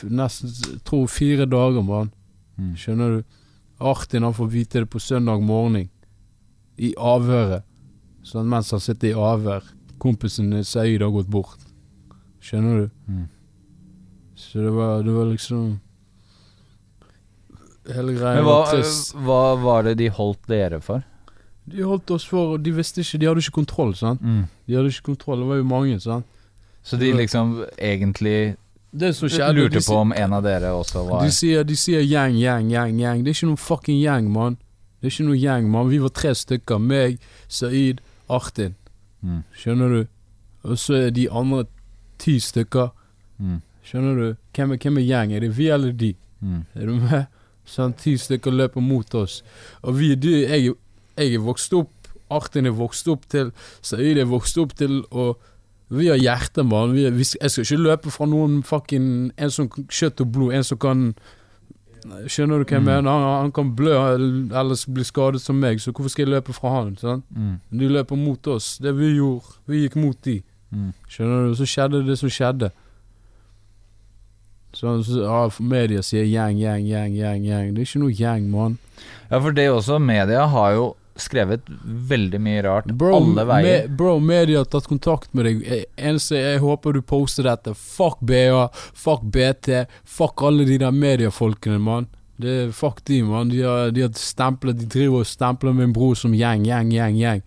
Nesten jeg tror fire dager, mann.
Mm.
Skjønner du? Artin han får vite det på søndag morgen. I avhøret. Sånn mens han sitter i avhør. Kompisen Saeed har gått bort. Skjønner du?
Mm.
Så det var, det var liksom Hele greia
Men
var trist.
hva var det de holdt dere for?
De holdt oss for De visste ikke De hadde ikke kontroll, sant.
Mm.
De hadde ikke kontroll, det var jo mange, sant.
Så de liksom egentlig
skjedde
lurte på om en av dere også var
De sier, de sier gjeng, gjeng, gjeng, gjeng. Det er ikke noen fucking gjeng, mann. Det er ikke noe gjeng, mann. Vi var tre stykker. Meg, Saeed, Artin.
Mm.
Skjønner du? Og så er de andre ti stykker.
Mm.
Skjønner du? Hvem er, hvem er gjeng? Er det vi eller de?
Mm.
Er du med? Sånn, ti stykker løper mot oss. Og vi, de, jeg, jeg er vokst opp, Artin er vokst opp til, Saeed er vokst opp til, og vi har hjerte, mann. Jeg skal ikke løpe fra noen fucking En som kjøtt og blod, en som kan Skjønner du hva jeg
Mm.
mener? Han, han kan blø eller bli skadet som meg, så hvorfor skal jeg løpe fra han? Sant?
Mm.
De løper mot oss. Det vi gjorde, vi gikk mot de.
Mm.
Skjønner du? Så skjedde det som skjedde. Sånn, så, ja, media sier gjeng, gjeng, gjeng, gjeng, gjeng. Det er ikke noe gjeng, mann.
Ja, for det også, media har jo skrevet veldig mye rart
Bro,
alle veier.
Me, bro, media har tatt kontakt med deg. Eneste jeg håper du poster dette. Fuck BA, fuck BT, fuck alle de der mediefolkene, mann. Fuck de, mann. De har, de har stemplet De driver og stempler min bror som gjeng, gjeng, gjeng, gjeng.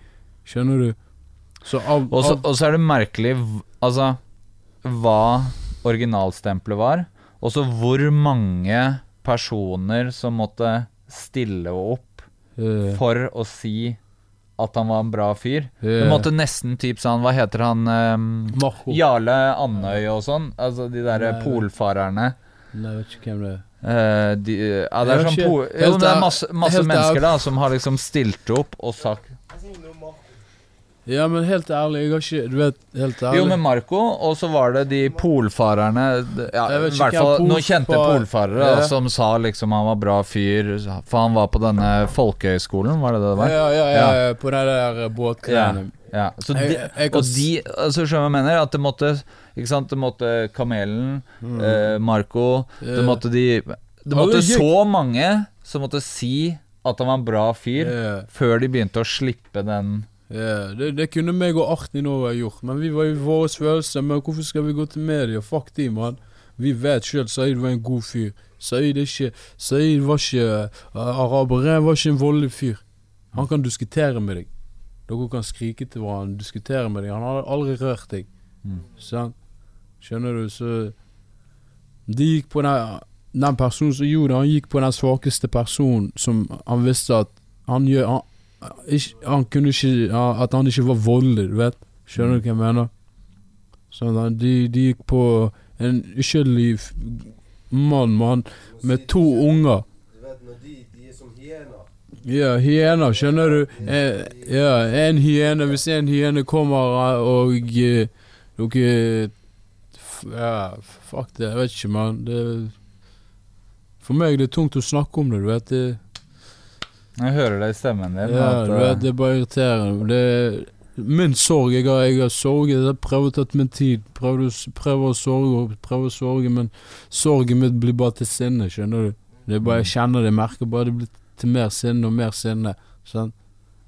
Skjønner du? Så av,
Og så og så er det merkelig Altså hva originalstempelet var, og så hvor mange personer som måtte stille opp for å si at han var en bra fyr.
eh,
Det måtte nesten typ sånn Hva heter han
um,
Jarle Andøy og sånn? Altså de derre polfarerne.
Nei, jeg vet ikke hvem det er.
Uh, de, ja, det er sånn po jo, det er masse, masse mennesker da som har liksom stilt opp og sagt
Ja, men helt ærlig, jeg har ikke Du vet, helt ærlig
Jo, med Marco, og så var det de polfarerne ja, I hvert fall noen kjente
polfar-
polfarere
Ja.
som sa liksom han var bra fyr, for han var på denne folkehøyskolen, var det det det var?
Ja, ja, ja, ja, på det der eh, båtgreiene.
Ja, så de, og de altså, Skjønner jeg mener? At det måtte Ikke sant, det måtte Kamelen, eh, Marco Det
Mm.
Måtte de Det måtte så mange som måtte si at han var en bra fyr,
Ja.
før de begynte å slippe den
Ja, det, det kunne meg og Artin òg gjort, men vi var i våre følelser. Men hvorfor skal vi gå til media? Fuck de, mann. Vi vet sjøl Saeed var en god fyr. Saeed var ikke uh, araber. Han var ikke en voldelig fyr. Han kan diskutere med deg. Dere kan skrike til hverandre, diskutere med deg. Han har aldri rørt deg. Sant? Skjønner du? Så De gikk på den Den personen som gjorde det, han gikk på den svakeste personen som han visste at han gjør han, han kunne ikke At han ikke var voldelig, du vet. Skjønner du hva jeg mener? Sånn de, de gikk på en uskyldig mann mann med to unger.
Du vet når de, de er som hyener.
Ja, hyener, skjønner du? Eh, ja, en hyene Hvis en hyene kommer eh, og noe... dere Ja, fuck det. Jeg vet ikke, mann. For meg det er tungt å snakke om det, du vet. Det,
Jeg hører det i stemmen din.
ja,
at,
du
eh,
vet, det er bare irriterende. Det er min sorg. Jeg har, jeg har sorget. Jeg prøver å ta min tid. Prøver, å s- å sorge, prøver å sorge, men sorgen min blir bare til sinne, skjønner du. Det er bare, Jeg kjenner det, jeg merker bare det blir til mer sinne og mer sinne. Sant?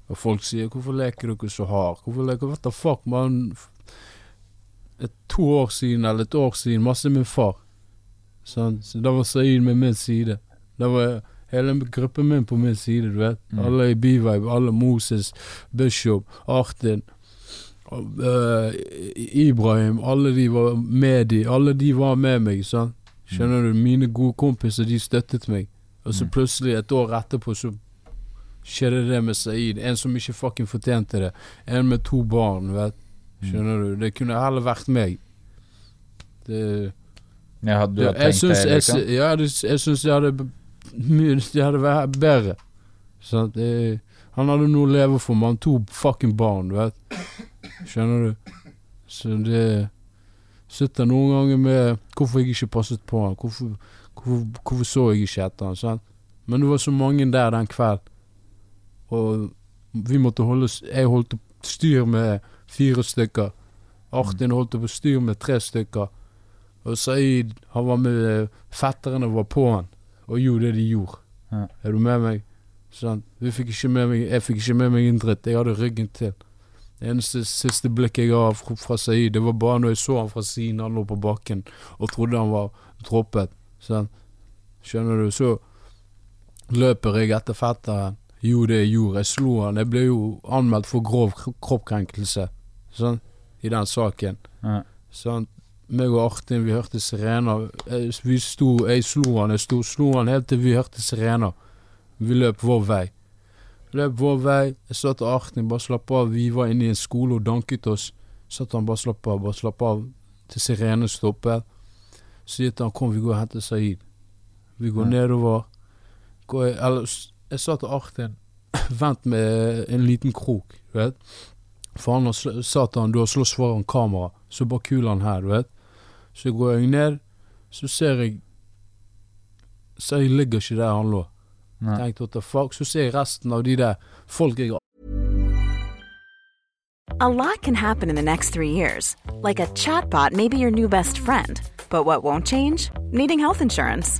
Og folk sier 'Hvorfor leker dere så hard?' Hvorfor leker What the fuck, man? Et to år siden, eller et år siden, masse min far. Sant? Så da var Saeed med min side. Da var hele gruppen min på min side, du vet.
Mm.
Alle i B-Vibe, alle Moses, Bishop, Artin, eh, Ibrahim, alle de var med de, alle de var med meg, sant. Skjønner du? Mine gode kompiser, de støttet meg. Og så
Mm.
plutselig, et år etterpå, så skjedde det med Saeed. En som ikke fucking fortjente det. En med to barn, vet. Skjønner du? Det kunne heller vært meg. Det
ja, du har
jeg
tenkt
syns,
det,
jeg,
liksom?
sy- ja, det, jeg syns jeg hadde b- de hadde vært bedre. Så at, eh, han hadde noe å leve for, men han to fucking barn, du vet. Skjønner du? Så det Sitter noen ganger med hvorfor jeg ikke passet på han. Hvorfor, hvorfor, hvorfor så jeg ikke etter han, sant? Men det var så mange der den kveld. Og vi måtte holde Jeg holdt styr med fire stykker. Artin holdt på styr med tre stykker. Og Saeed, han var med Fetterne var på han og gjorde det de gjorde.
Ja.
Er du med meg? Sånn. Vi fikk med meg Jeg fikk ikke med meg en dritt. Jeg hadde ryggen til. Det eneste siste blikket jeg har fra, Saeed, det var bare når jeg så han fra siden, han lå på bakken og trodde han var droppet. Sånn. Skjønner du? Så løper jeg etter fetteren. Jo, det jeg gjorde. Jeg slo han. Jeg ble jo anmeldt for grov kroppkrenkelse sånn, i den saken.
Ja.
Sånn, meg og Artin, vi hørte sirener. Vi sto, jeg slo han, jeg sto, slo han helt til vi hørte sirener. Vi løp vår vei. Løp vår vei. Jeg sa til Artin, bare slapp av. Vi var inne i en skole og danket oss. Så at han bare slapp av, bare slapp av til sirenen stoppet. Så sier han, kom, vi går og henter Saeed. Vi går
Ja.
nedover. Går, jeg- eller, jeg sa til Artin, vent med en liten krok, du vet. For han har sa til han, du har slåss foran kamera, så bare kul han her, du vet. Så går jeg ned, så ser jeg Så jeg ligger ikke der han lå. Tenkte what the fuck. Så ser jeg resten av de der folk jeg
A lot can happen in the next three years. Like a chatbot may be your new best friend. But what won't change? Needing health insurance.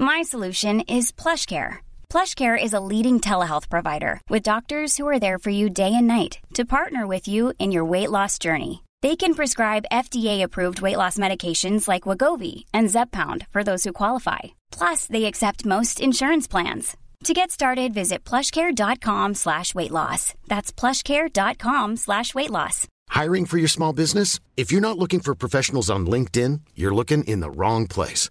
My solution is PlushCare. PlushCare is a leading telehealth provider with doctors who are there for you day and night to partner with you in your weight loss journey. They can prescribe FDA-approved weight loss medications like Wagovi and Zepbound for those who qualify. Plus, they accept most insurance plans. To get started, visit plushcare.com slash weight loss. That's plushcare.com slash weight loss.
Hiring for your small business? If you're not looking for professionals on LinkedIn, you're looking in the wrong place.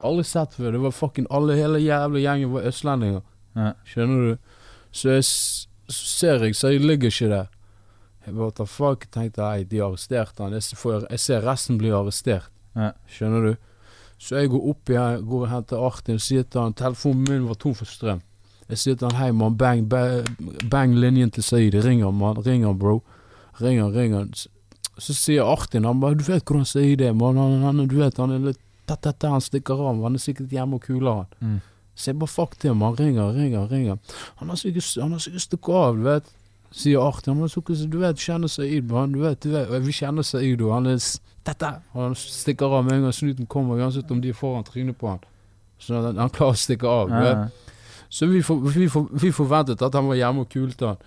Aldri sett før. Det var fucking alle, hele jævla gjengen var østlendinger.
Ja.
Skjønner du? Så jeg så ser jeg, så jeg ligger ikke der. Jeg bare tar fuck, tenkte nei, de arresterte han. Jeg, får, jeg ser resten bli arrestert.
Ja.
Skjønner du? Så jeg går opp igjen, går og henter Artin og sier til han telefonen min var tom for strøm. Jeg sier til han hei mann, bang, bang, bang linjen til Saeed. Ringer mann, ringer bro. Ringer, ringer. Så, så sier Artin, han bare du vet hvordan Saeed er mann, han, han, du vet han er litt tett han stikker av, han er sikkert hjemme og kuler han.
Mm.
Så jeg bare fuck til ham, han Ringer, ringer, ringer. Han har sikkert, han har sikkert stukket av, du vet. Sier Artie. Han har sikkert, du vet, kjenner Saeed, han, Du vet, du vet. Vi kjenner Saeed, og han er dette! Han stikker av med en gang snuten kommer, uansett om de er foran trynet på han. Så han, han klarer å stikke av.
Ja,
vet. Så vi, for, vi, for, vi forventet at han var hjemme og kulte han.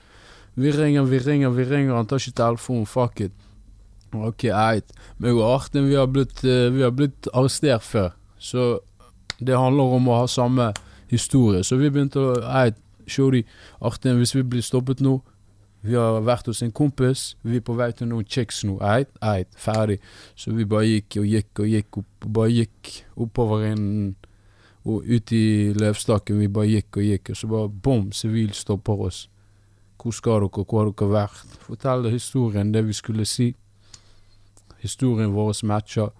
Vi ringer, vi ringer, vi ringer. Han tar ikke telefonen. Fuck it. Ok, eit. Meg og Artin, vi har blitt, eh, vi har blitt arrestert før. Så det handler om å ha samme historie. Så vi begynte å Eit, shorty, Artin, hvis vi blir stoppet nå Vi har vært hos en kompis, vi er på vei til noen chicks nå. Eit, eit, ferdig. Så vi bare gikk og gikk og gikk opp, bare gikk oppover en og ut i løvstakken. Vi bare gikk og gikk, og så bare bom, sivil stopper oss. Hvor skal dere, hvor har dere vært? Fortell historien, det vi skulle si. Historien vår matcher.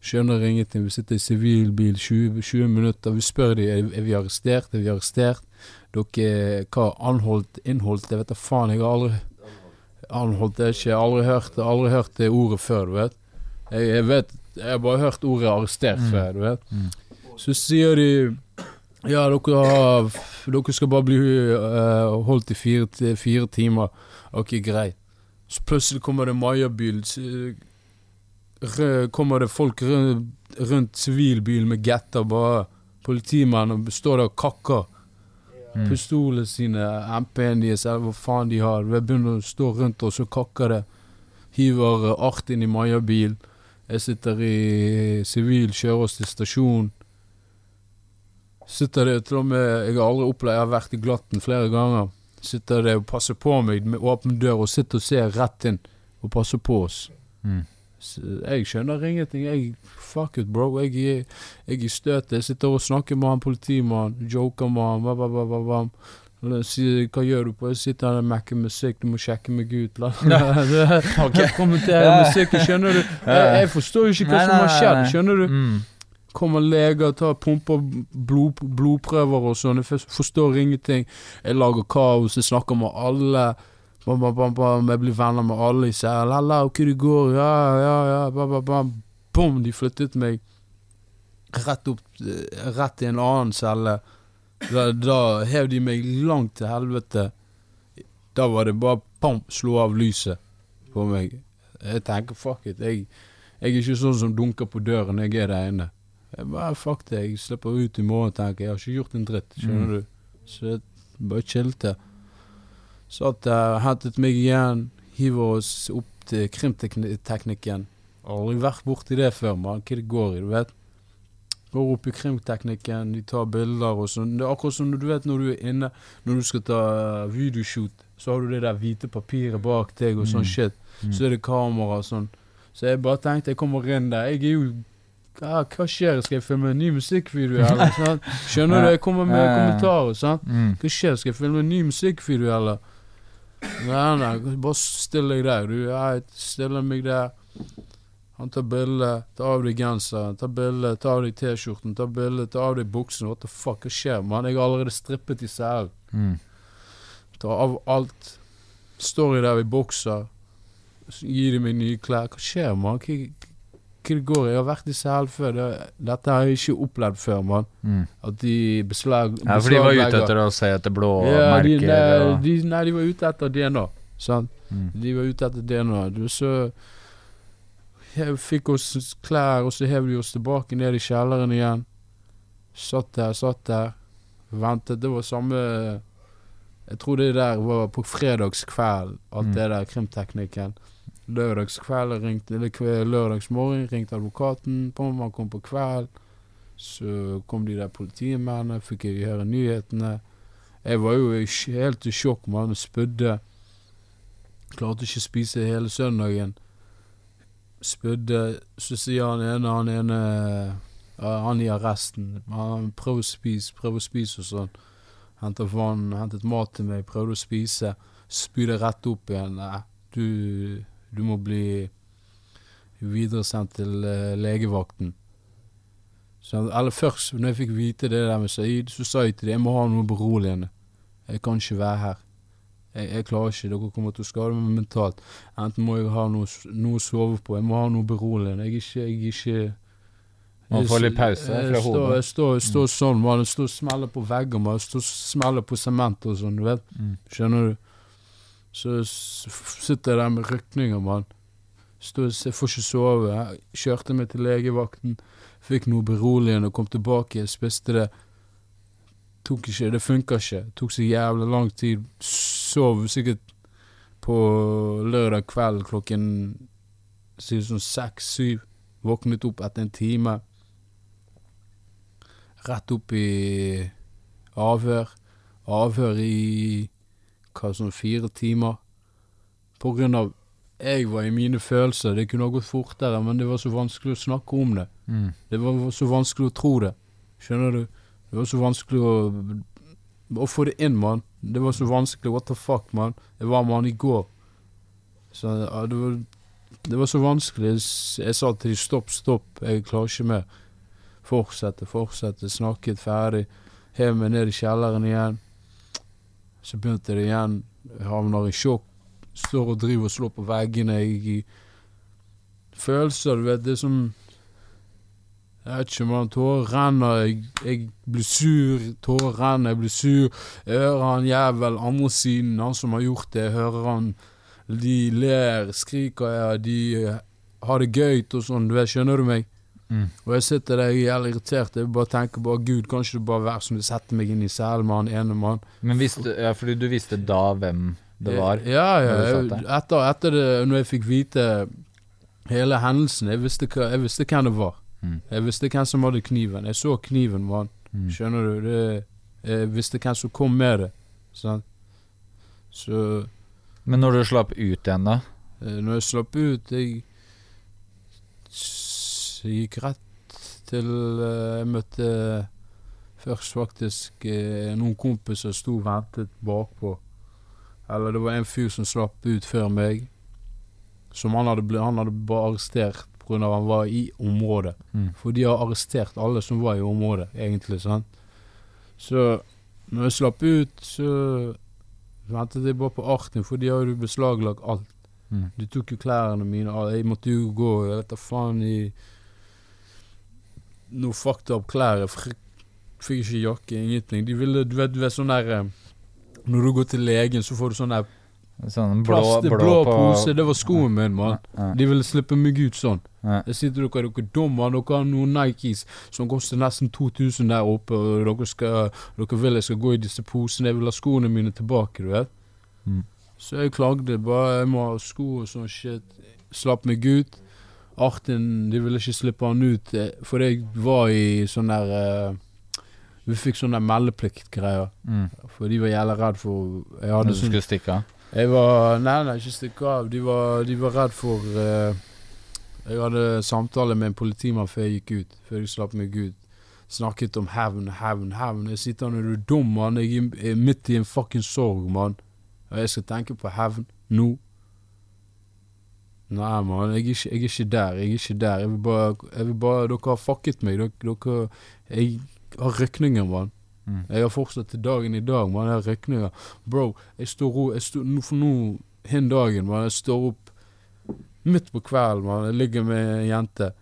Skjønner ingenting. Vi sitter i sivilbil 20, 20 minutter. Vi spør dem er, er vi arrestert. Er vi arrestert? Dere hva anholdt, innholdt? Jeg vet da faen. Jeg har aldri Anholdt det ikke. Jeg har aldri hørt, aldri hørt det ordet før, du vet. Jeg, jeg vet Jeg har bare hørt ordet arrestert
Mm.
før, du vet. Så sier de ja, dere, har, dere skal bare bli uh, holdt i fire, fire timer. Ok, greit. Så plutselig kommer det Maya-bil. Kommer det folk rundt, rundt sivilbil med getter, bare politimenn, og står der og kakker.
Mm.
Pistolene sine, MP-en deres, eller hva faen de har. Vi begynner å stå rundt oss og kakker det. Hiver eh, art inn i Maja-bil. Jeg sitter i sivil, kjører oss til stasjon. Sitter det til og med Jeg har aldri opplevd Jeg har vært i glatten flere ganger. Sitter det og passer på meg med åpen dør og sitter og ser rett inn og passer på oss.
Mm.
Jeg skjønner ingenting. Jeg Fuck it, bro. Jeg, er- jeg er i støtet. Jeg sitter og snakker med han politimannen, joker med han. Hva, hva, hva, hva, gjør du på? Jeg sitter her og mekker musikk, du må sjekke meg ut. La,
Ok.
Kommentere musikk, skjønner du? Jeg, jeg forstår jo ikke hva som har skjedd, skjønner du?
Mm.
Kommer leger, tar pumper blod, blodprøver og sånn. Jeg forstår ingenting. Jeg lager kaos, jeg snakker med alle. Bam, bam, bam, bam. Jeg blir venner med alle i sel. 'Halla, ok, det går?' Ja, ja, ja. Bam, bam, bam. Bom, de flyttet meg. rett opp eh, Rett i en annen celle. Da, da hev de meg langt til helvete. Da var det bare pam, slå av lyset på meg. Jeg tenker fuck it. Jeg, jeg er ikke sånn som dunker på døren jeg er der inne. Jeg bare fuck det, jeg slipper ut i morgen, tenker jeg. Jeg har ikke gjort en dritt, skjønner
Mm.
du. Så jeg bare chilte. Satt der, hentet meg igjen, hiver oss opp til krimteknikken. Aldri vært borti det før, mann. Hva det går i, du vet. Går opp i krimteknikken, de tar bilder og sånn. Det er akkurat som du vet når du er inne, når du skal ta videoshoot, så har du det der hvite papiret bak deg og sånn
Mm.
shit.
Mm.
Så er det kamera og sånn. Så jeg bare tenkte jeg kommer inn der. Jeg er jo ja, Hva skjer? Skal jeg filme en ny musikkvideo, eller? Skjønner du? Jeg kommer med kommentarer, sant?
Mm.
Hva skjer? Skal jeg filme en ny musikkvideo, eller? Nei, nei, bare still deg der. Du, jeg stiller meg der. Han tar bilde, tar av deg genseren, tar bilde, tar av deg T-skjorten, tar bilde, tar av deg buksen. What the fuck, hva skjer, mann? Jeg har allerede strippet i cellen.
Mm.
Tar av alt. Står jeg der i bokser, gir de meg nye klær. Hva skjer, mann? Hva det går? Jeg har vært i Sahel før. Det, dette har jeg ikke opplevd før, mann.
Mm.
At de beslag...
Ja, for de var ute etter å se etter blå
ja, de,
merker
nei,
og
de, nei, de var ute etter DNA. Sant?
Mm.
De var ute etter DNA. Du, så hev, fikk oss klær, og så hev de oss tilbake ned i kjelleren igjen. Satt der, satt der. Ventet. Det var samme Jeg tror det der var på fredagskveld, alt
Mm.
det der krimteknikken. Lørdagskveld ringte Eller lørdagsmorgen ringte advokaten han kom på kveld. Så kom de der politimennene, fikk jeg høre nyhetene. Jeg var jo helt i sjokk, Man Spydde. Klarte ikke å spise hele søndagen. Spydde. Så sier han ene, han ene Han i arresten. Han prøver å spise, prøver å spise og sånn. Hentet vann, hentet mat til meg, prøvde å spise. Spydde rett opp igjen. Nei, du, du må bli videresendt til eh, legevakten. Så, eller først, når jeg fikk vite det der med Saeed, så sa jeg til dem jeg må ha noe beroligende. Jeg kan ikke være her. Jeg, jeg klarer ikke, dere kommer til å skade meg mentalt. Enten må jeg ha noe, noe å sove på, jeg må ha noe beroligende. Jeg er ikke, jeg er ikke
Man får litt pause fra hodet.
Jeg står, jeg står sånn, man. Jeg står og smeller på vegger, man. Jeg står og smeller på sement og sånn, du vet.
Mm.
Skjønner du? Så sitter jeg der med rykninger, mann. Jeg får ikke sove. Jeg kjørte meg til legevakten, fikk noe beroligende, og kom tilbake, Jeg spiste det. Tok ikke, det funka ikke. Tok så jævlig lang tid. Sov sikkert på lørdag kveld klokken sånn seks-syv. Våknet opp etter en time. Rett opp i avhør. Avhør i hva sånn fire timer. På grunn av jeg var i mine følelser. Det kunne ha gått fortere, men det var så vanskelig å snakke om det.
Mm.
Det var så vanskelig å tro det. Skjønner du? Det var så vanskelig å Å få det inn, mann. Det var så vanskelig. What the fuck, mann. Jeg var med han i går. Så ja, det var Det var så vanskelig. Jeg, sa til dem stopp, stopp. Jeg klarer ikke mer. Fortsette, fortsette. Snakket ferdig. Hev meg ned i kjelleren igjen. Så begynte det igjen. Jeg havner i sjokk. Står og driver og slår på veggene. Jeg i Følelser, du vet. Det er som Jeg vet ikke, man. Tårer renner. Jeg, jeg blir sur. Tårer renner. Jeg blir sur. Jeg hører han jævel andre siden, han som har gjort det. Jeg hører han De ler, skriker, ja. De har det gøy og sånn. Du vet, skjønner du meg?
Mm.
Og jeg sitter der jeg er jævlig irritert. Jeg bare tenker bare Gud, kan ikke det bare være som du setter meg inn i selen med han ene mann?
Men visste, ja, fordi du visste da hvem det var?
Ja, ja. Jeg, etter, etter det, når jeg fikk vite hele hendelsen, jeg visste, hva, jeg visste hvem det var.
Mm.
Jeg visste hvem som hadde kniven. Jeg så kniven med han.
Mm.
Skjønner du? Det, jeg visste hvem som kom med det. Sant? Så
Men når du slapp ut igjen, da?
eh, når jeg slapp ut Jeg gikk rett til eh, Jeg møtte først faktisk eh, noen kompiser sto og ventet bakpå. Eller det var en fyr som slapp ut før meg. Som han hadde, ble, han hadde bare arrestert pga. han var i området.
Mm.
For de har arrestert alle som var i området, egentlig. sant? Så når jeg slapp ut, så ventet jeg bare på Artin, for de har jo beslaglagt alt.
Mm.
De tok jo klærne mine. Jeg måtte jo gå jeg vet da faen i noe fucked up klær. Fikk ikke jakke, ingenting. De ville, du vet, du vet sånn der eh, Når du går til legen, så får du sånn der
Sånn blå,
plast,
blå,
blå,
på
pose. Det var skoen min, mann. De ville slippe meg ut sånn. Jeg sier til dere, dere er dumme. Dere har noen Nikes som koster nesten 2000 der oppe, og dere, skal, dere vil jeg skal gå i disse posene. Jeg vil ha skoene mine tilbake, du vet.
Mm.
Så jeg klagde. Bare jeg må ha sko og sånn shit. Slapp meg ut. Artin, de ville ikke slippe han ut, eh, for jeg var i sånn der uh, Vi fikk sånn der meldepliktgreier.
Mm.
For de var jævla redd for Jeg
Når
hadde
du
sånn
skulle stikke av?
jeg var Nei, nei, ikke stikke av. De var, de var redd for uh, Jeg hadde samtale med en politimann før jeg gikk ut. Før jeg slapp meg ut. Snakket om hevn, hevn, hevn. Jeg sitter til han er du dum, mann? Jeg er midt i en fucking sorg, mann. Og jeg skal tenke på hevn nå. Nei, mann. Jeg, jeg er ikke der. Jeg er ikke der. Jeg vil bare, jeg vil bare Dere har fucket meg. Dere, dere Jeg har rykninger, mann.
Mm.
Jeg har fortsatt til dagen i dag, mann. Jeg har rykninger. Bro, jeg står opp For nå, hin dagen, mann. Jeg står opp midt på kvelden, mann. Jeg ligger med en jente.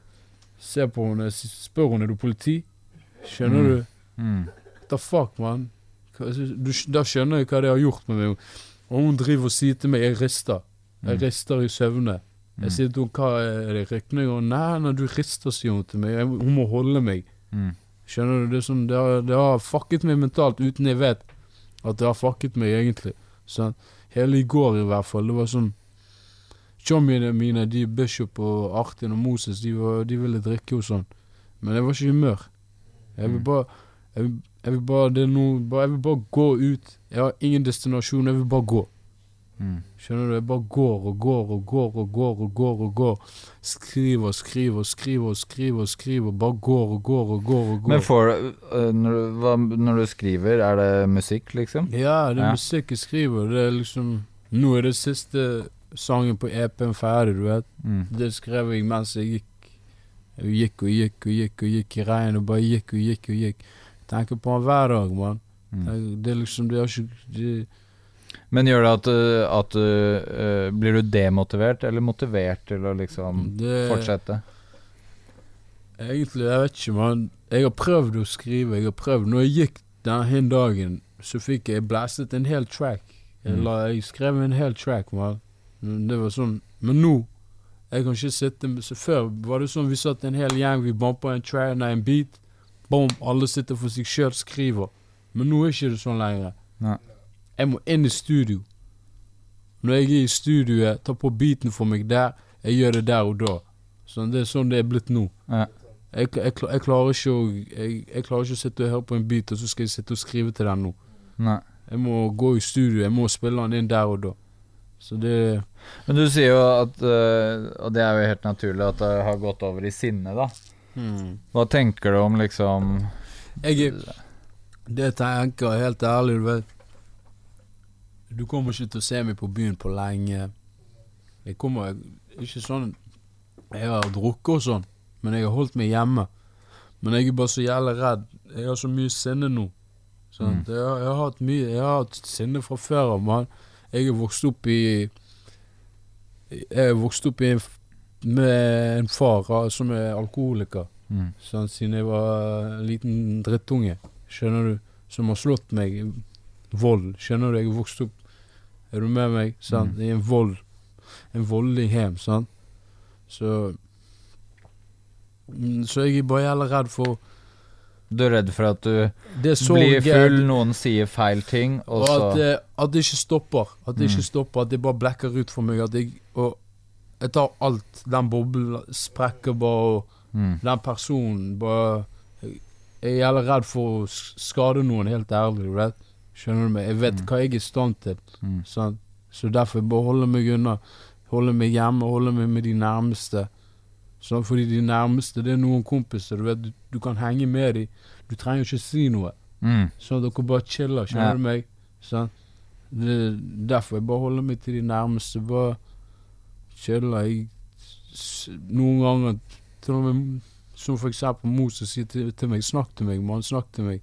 Ser på henne, spør henne er du politi. Skjønner
Mm.
du?
Mm.
The fuck, man? Hva- Du, skj- da skjønner jeg hva det har gjort med meg. Og hun driver og sier til meg jeg rister. Jeg
Mm.
rister i søvne. Jeg sier til henne hva er det rykninger? Og nei, nei, du rister, sier hun til meg. Jeg, hun må holde meg.
Mm.
Skjønner du? Det, sånn, det, har, det har fucket meg mentalt uten jeg vet at det har fucket meg egentlig. Sånn. Hele i går i hvert fall. Det var sånn Chommiene mine, de Bishop og Artin og Moses, de, var, de ville drikke og sånn. Men jeg var ikke i humør. Jeg vil
Mm.
bare jeg vil, jeg vil bare det er noe, bare, Jeg vil bare gå ut. Jeg har ingen destinasjon, jeg vil bare gå.
Mm.
Skjønner du? Jeg bare går og går og går og går og går og går. Skriver og skriver og skriver og skriver og skriver. Bare går og går og går og går.
Men for, når, du- hva, når du skriver, er det musikk, liksom?
Ja, det er
Ja.
musikk jeg skriver. Det er liksom Nå er det siste sangen på EP-en ferdig, du vet.
Mm.
Det skrev jeg mens jeg gikk. Jeg gikk og gikk og gikk og gikk i regn og bare gikk og gikk og gikk. Tenker på han hver dag, mann.
Mm.
Det er liksom Det er ikke det,
Men gjør det at, du- at du øh, Blir du demotivert, eller motivert til å liksom
Det-
fortsette?
Egentlig, jeg vet ikke, mann. Jeg har prøvd å skrive, jeg har prøvd. Når jeg gikk den dagen, så fikk jeg blastet en hel track. Jeg,
Mm.
la, jeg skrev en hel track, mann. Det var sånn Men nå Jeg kan ikke sitte med- så Før var det sånn vi satt en hel gjeng, vi bumpa en track, nei, en beat. Bom, alle sitter for seg sjøl, skriver. Men nå er ikke det sånn lenger.
Nei.
Jeg må inn i studio. Når jeg er i studioet, ta på beaten for meg der. Jeg gjør det der og da. Sånn, det er sånn det er blitt nå.
Ja.
Jeg, jeg, jeg, klarer ikke å, jeg, jeg klarer ikke å sitte og høre på en beat, og så skal jeg sitte og skrive til den nå.
Nei.
Jeg må gå i studio, jeg må spille den inn der og da. Så det
Men du sier jo at øh, Og det er jo helt naturlig at det har gått over i sinne, da.
hmm.
Hva tenker du om liksom
Jeg er Det tenker helt ærlig, du vet Du kommer ikke til å se meg på byen på lenge. Jeg kommer Ikke sånn Jeg har drukket og sånn, men jeg har holdt meg hjemme. Men jeg er bare så jævlig redd. Jeg har så mye sinne nå. Mm. Jeg, har, jeg har hatt mye Jeg har hatt sinne fra før av, mann. Jeg er vokst opp i Jeg er vokst opp i en, med en far ah, som er alkoholiker.
Mm.
Sånn, siden jeg var en liten drittunge. Skjønner du? Som har slått meg. Vold. Skjønner du? Jeg er vokst opp Er du med meg? Sant?
Mm.
I en vold. En voldelig hjem, sant? Så Mm, Så jeg er bare jævla redd for
Du er redd for at du blir full, noen sier feil ting, og
Og
så
at, det- at det ikke stopper. At det
Mm.
ikke stopper At det bare blekker ut for meg. At jeg Og jeg tar alt. Den boblen sprekker bare, og
Mm.
den personen bare Jeg er jævla redd for å skade noen, helt ærlig. Vet? Skjønner du meg? Jeg vet hva jeg er i stand til.
Mm.
Sånn. Så derfor bare holder meg unna. Holder meg hjemme, holder meg med de nærmeste. Sånn, fordi de nærmeste, det er noen kompiser. Du vet, du, du kan henge med dem. Du trenger ikke si noe.
Mm.
Sånn dere bare chiller, skjønner
Ja.
du meg? Sånn. Det, derfor jeg bare holder meg til de nærmeste. Bare chiller. Jeg, noen ganger til og med Som for eksempel Moses sier til, til meg 'Snakk til meg, mann. Snakk til meg'.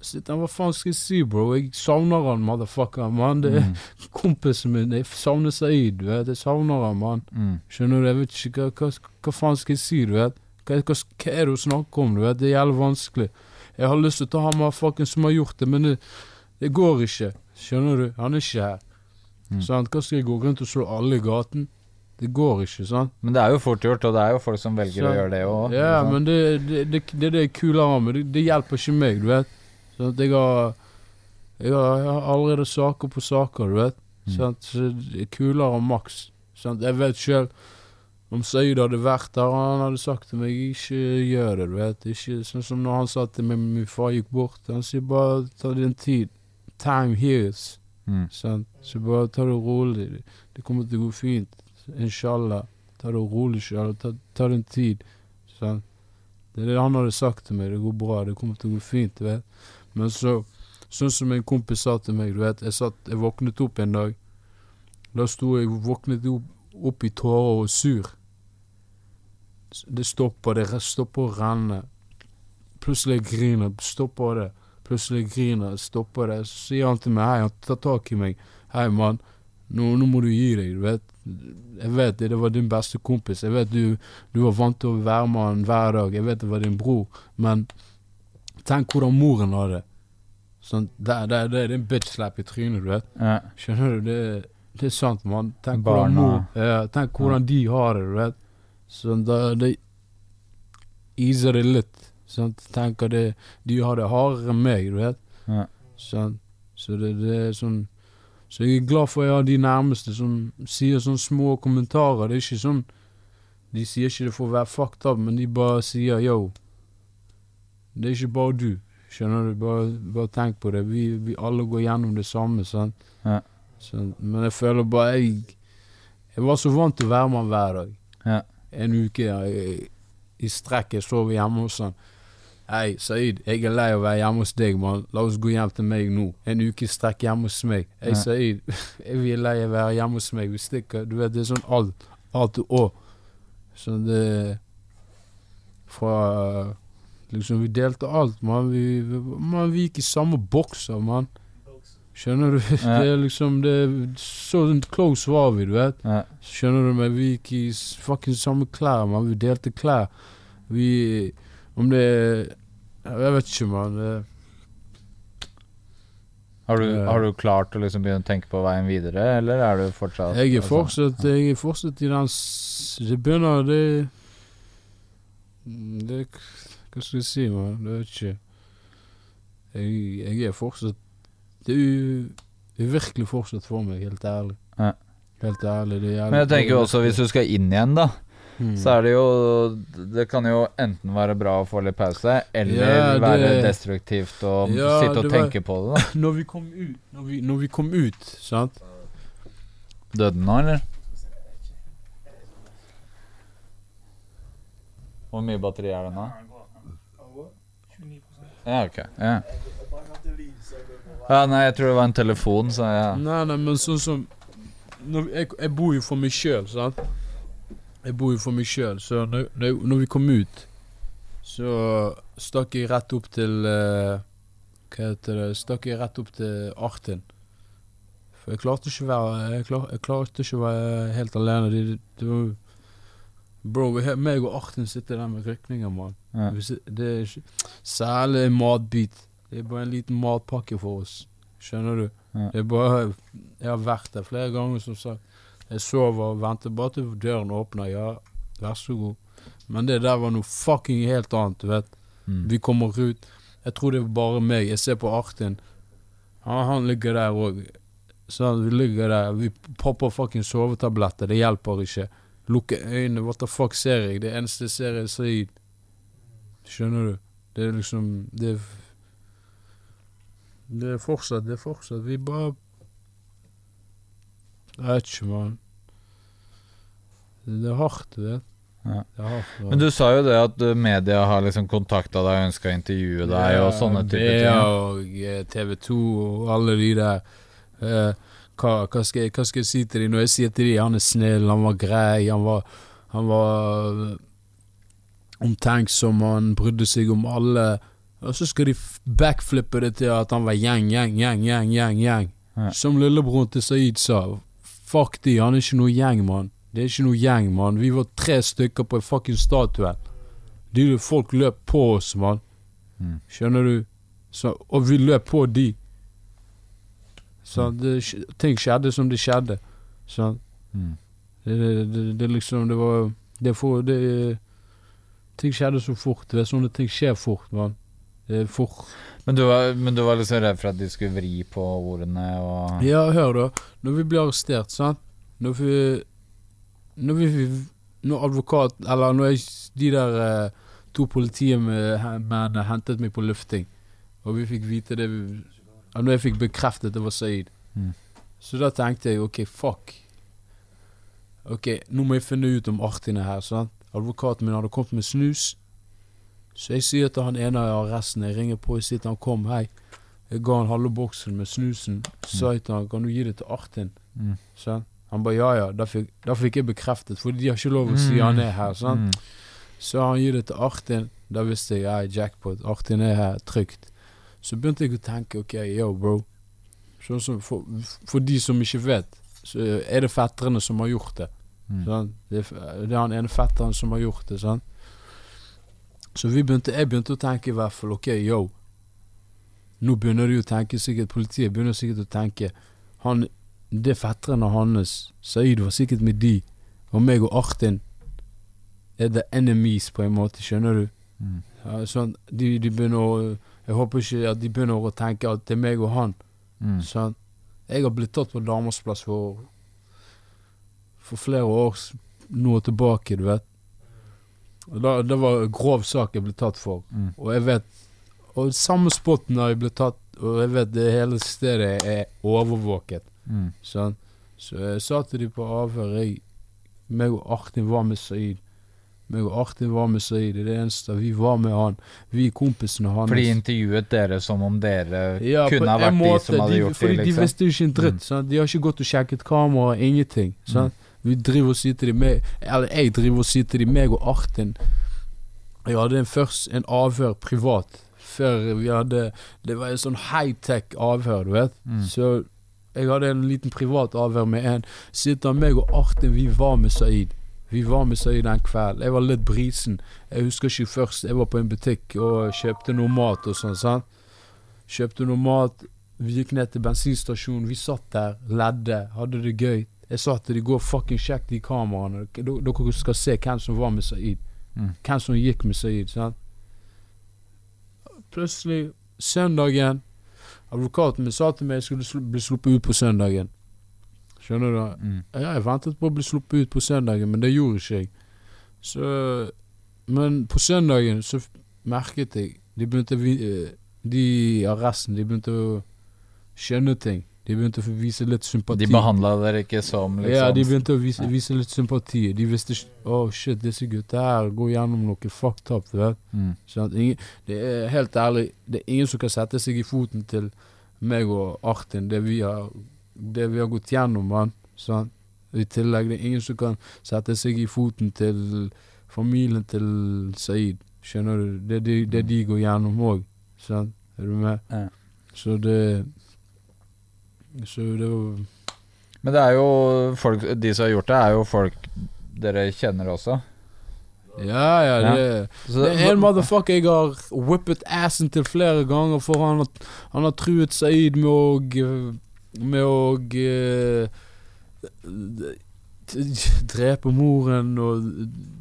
Sitter, Hva faen skal jeg si, bro? Jeg savner han, motherfucker. Man. Det er
Mm.
kompisen min. Jeg savner Saeed, du vet. Jeg savner han, mann.
Mm.
Skjønner du? Jeg vet ikke hva, hva, hva faen skal jeg si, du vet. Hva, hva, hva er det du snakker om? Du vet, Det er jævlig vanskelig. Jeg har lyst til å ta han motherfuckeren som har gjort det, men det, det går ikke. Skjønner du? Han er ikke her.
Mm.
Sant? Hva skal jeg gå rundt og slå alle i gaten? Det går ikke, sant?
Men det er jo fort gjort, og det er jo folk som velger å gjøre det òg.
Ja, men det, det, det, det er kulere med. Det, det hjelper ikke meg, du vet. Sånn at jeg har Jeg har, jeg har allerede saker på saker, du vet.
Mm.
at Så det er kulere enn maks. Sant? Jeg vet sjøl om Saeed hadde vært der, han hadde sagt til meg ikke gjør det, du vet. Ikke sånn som når han sa til meg min far gikk bort. Han sier bare ta din tid. Time heals.
Mm.
Sånn. Så bare ta det rolig. Det, det kommer til å gå fint. Inshallah. Ta det rolig, inshallah. Ta, ta din tid. Sånn. Det er det han hadde sagt til meg. Det går bra. Det kommer til å gå fint, du vet. Men så Sånn som en kompis sa til meg, du vet. Jeg, satt, jeg våknet opp en dag. Da sto jeg våknet opp, opp i tårer og sur. Det stopper, det stopper å renne. Plutselig griner, stopper det. Plutselig griner, stopper det. Så sier han til meg, hei, han tar tak i meg. Hei, mann, nå, nå må du gi deg, du vet. Jeg vet det, det var din beste kompis. Jeg vet du, du var vant til å være med han hver dag. Jeg vet det var din bror. Men tenk hvordan moren hadde det. Sånn, det, det, det er en bitch-slap i trynet, du vet.
Ja.
Skjønner du? Det, det er sant, mann. Tenk hvordan mor ja, Tenk hvordan de har det, du vet. Sånn, da, det iser det litt. Sant? at det De har det hardere enn meg, du vet.
Ja.
Sånn, Så det, det er sånn Så jeg er glad for at jeg har de nærmeste som sier sånne små kommentarer. Det er ikke sånn De sier ikke det for å være fucked up, men de bare sier yo. Det er ikke bare du. Skjønner du? Bare, bare tenk på det. Vi, vi alle går gjennom det samme, sant.
Ja.
Så, men jeg føler bare jeg Jeg var så vant til å være med han hver dag.
Ja.
En uke jeg, i strekk. Jeg sov hjemme hos han. Hei, Saeed, jeg er lei av å være hjemme hos deg, mann. La oss gå hjem til meg nå. En uke i strekk hjemme hos meg. Hei,
Ja.
Saeed, jeg er lei av å være hjemme hos meg. Vi stikker. Du vet, det er sånn alt. Alt og Sånn det Fra Liksom, vi delte alt, mann. Vi, man, vi gikk i samme bokser, mann. Skjønner du?
Ja.
Det er liksom det, Så close var vi, du vet.
Ja.
Skjønner du? Men vi gikk i fuckings samme klær, mann. Vi delte klær. Vi Om det Jeg vet ikke, mann.
Har, du, har du klart å liksom begynne å tenke på veien videre, eller er du fortsatt
Jeg er
altså-
fortsatt Jeg er fortsatt i den Det begynner Det Det Hva skal jeg si, mann? Det vet ikke. Jeg, jeg er fortsatt Det er, u- det er virkelig fortsatt for meg, helt ærlig.
Ja.
Helt ærlig. Det er jævlig-
Men jeg tenker jo også, hvis du skal inn igjen, da,
Mm.
så er det jo Det kan jo enten være bra å få litt pause, eller
Ja, det-
være destruktivt og
Ja,
sitte og
var-
tenke på det, da.
Når vi kom ut, når vi, når vi kom ut, sant
Døde den nå, eller? Hvor mye batteri er det nå? Ja, ok. Ja. ja, nei, jeg tror det var en telefon, så ja.
Nei, nei, men sånn som når, jeg, jeg bor jo for meg sjøl, sant. Jeg bor jo for meg sjøl, så når, når, når vi kom ut, så stakk jeg rett opp til uh, Hva heter det Stakk jeg rett opp til Artin. For jeg klarte ikke å være Jeg, klar, jeg klarte ikke å være helt alene. Det, det var Bro, vi, meg og Artin sitter der med rykninger, mann.
Ja.
Det er ikke Særlig matbit. Det er bare en liten matpakke for oss. Skjønner du?
Ja.
Det er bare Jeg har vært der flere ganger, som sagt. Jeg sover og venter bare til døren åpner. Ja, vær så god. Men det der var noe fucking helt annet, du vet.
Mm.
Vi kommer ut. Jeg tror det er bare meg. Jeg ser på Artin. Han, han ligger der òg. Sånn, vi ligger der. Vi popper fucking sovetabletter. Det hjelper ikke. Lukker øynene. What the fuck ser jeg? Det eneste jeg ser, er Saeed. Skjønner du? Det er liksom Det er Det er fortsatt Det er fortsatt Vi bare Jeg vet ikke, mann. Det er hardt.
Ja.
Det er hardt.
Men du sa jo det at uh, media har liksom kontakta deg og ønska å intervjue deg og sånne typer
BA
ting.
og eh, TV 2 og alle de der. Eh, hva, hva, skal jeg, hva skal jeg si til dem når jeg sier til dem han er snill, han var grei, han var, han var eh, omtenksom, han brydde seg om alle. Og så skal de backflippe det til at han var gjeng, gjeng, gjeng, gjeng, gjeng. gjeng.
Ja.
Som lillebroren til Saeed sa, fuck de, han er ikke noe gjeng, mann. Det er ikke noe gjeng, mann. Vi var tre stykker på en fucking statue. De, folk løp på oss, mann.
Mm.
Skjønner du? Så, og vi løp på de. Så det, ting skjedde som det skjedde. Så
Mm.
Det, det, det, det liksom Det var Det for det, Ting skjedde så fort. Det er sånne ting skjer fort, Man. Fort.
Men, du var, men du var liksom redd for at de skulle vri på ordene og
Ja, hør da. Når vi blir arrestert, sant Når vi Når vi Når advokat Eller når jeg, de der eh, to politimennene hentet meg på lufting, og vi fikk vite det vi- Når jeg fikk bekreftet det var Saeed,
Mm.
så da tenkte jeg OK, fuck. Ok, nå må jeg finne ut om Artin er her. sant? Advokaten min hadde kommet med snus. Så jeg sier til han ene i arresten, jeg ringer på og sier til han kom, hei. Jeg ga han halve boksen med snusen. Sa jeg til han, kan du gi det til Artin?
Mm.
Sant? Han ba ja ja, da fikk, da fikk jeg bekreftet, for de har ikke lov å si han er her. sant?
Mm.
Så han gir det til Artin. Da visste jeg ja, jackpot. Artin er her, trygt. Så begynte jeg å tenke ok, yo, bro. Sånn som for, for de som ikke vet, så er det fetterne som har gjort det.
Mm.
Sånn? Det, det er han ene fetteren som har gjort det. Sånn? Så vi begynte, jeg begynte å tenke i hvert fall ok, yo. Nå begynner de å tenke sikkert Politiet begynner sikkert å tenke han, Det er fetterne hans. Saeed var sikkert med de. Og meg og Artin er the enemies, på en måte. Skjønner du?
Mm.
Ja, sånn, de, de begynner å Jeg håper ikke at de begynner å tenke at det er meg og han.
Mm.
Sånn. Jeg har blitt tatt på Damers plass for For flere år nå tilbake, du vet. Da, det var en grov sak jeg ble tatt for.
Mm.
Og jeg vet Og samme spotten har jeg blitt tatt, og jeg vet det hele stedet er overvåket.
Mm.
Sånn. Så jeg sa til de på avhør jeg, meg og Artin var med Saeed. Meg og Artin var med Saeed. Det eneste. Vi var med han. Vi kompisene hans.
For de intervjuet dere som om dere
Ja,
kunne ha
vært
vært de som hadde
de,
gjort
fordi
det,
De
liksom.
visste jo ikke en dritt. Mm. De har ikke gått og sjekket kamera, ingenting. sant? Vi driver og sier til dem Eller jeg driver og sier til dem, meg og Artin Jeg hadde en først en avhør privat. Før vi hadde Det var en sånn high-tech avhør, du vet.
Mm.
Så jeg hadde en liten privat avhør med en. Sitter meg og Artin, vi var med Saeed. Vi var med Saeed den kvelden. Jeg var litt brisen. Jeg husker ikke først. Jeg var på en butikk og kjøpte noe mat og sånn. sant? Kjøpte noe mat. Vi gikk ned til bensinstasjonen. Vi satt der, ledde, hadde det gøy. Jeg sa til de går fucking sjekk de kameraene. Dere skal se hvem som var med Saeed.
Mm.
Hvem som gikk med Saeed. sant? Plutselig, søndagen Advokaten min sa til meg jeg skulle bli sluppet ut på søndagen. Skjønner du?
Mm.
Ja, jeg ventet på å bli sluppet ut på søndagen, men det gjorde ikke jeg. Så Men på søndagen så merket jeg De begynte vi- eh, De arresten, de begynte å skjønne ting. De begynte å vise litt sympati.
De behandla dere ikke som liksom
Ja, de begynte å vise, vise litt sympati. De visste ikke Å, shit, disse gutta her går gjennom noe fucked up. Du vet.
Mm.
Sånn, Ingen, det er helt ærlig, det er ingen som kan sette seg i foten til meg og Artin, det vi har, det vi har gått gjennom, mann. Sånn. I tillegg, det er ingen som kan sette seg i foten til familien til Saeed. Skjønner du? Det er de, det de går gjennom òg. Sant? Er du med?
Ja.
Så det Så det var
Men det er jo folk De som har gjort det, er jo folk dere kjenner også.
Ja, ja,
Ja.
det,
ja.
det er en motherfucker jeg har whippet assen til flere ganger, for han har, han har truet Saeed med å Med å g- drepe moren og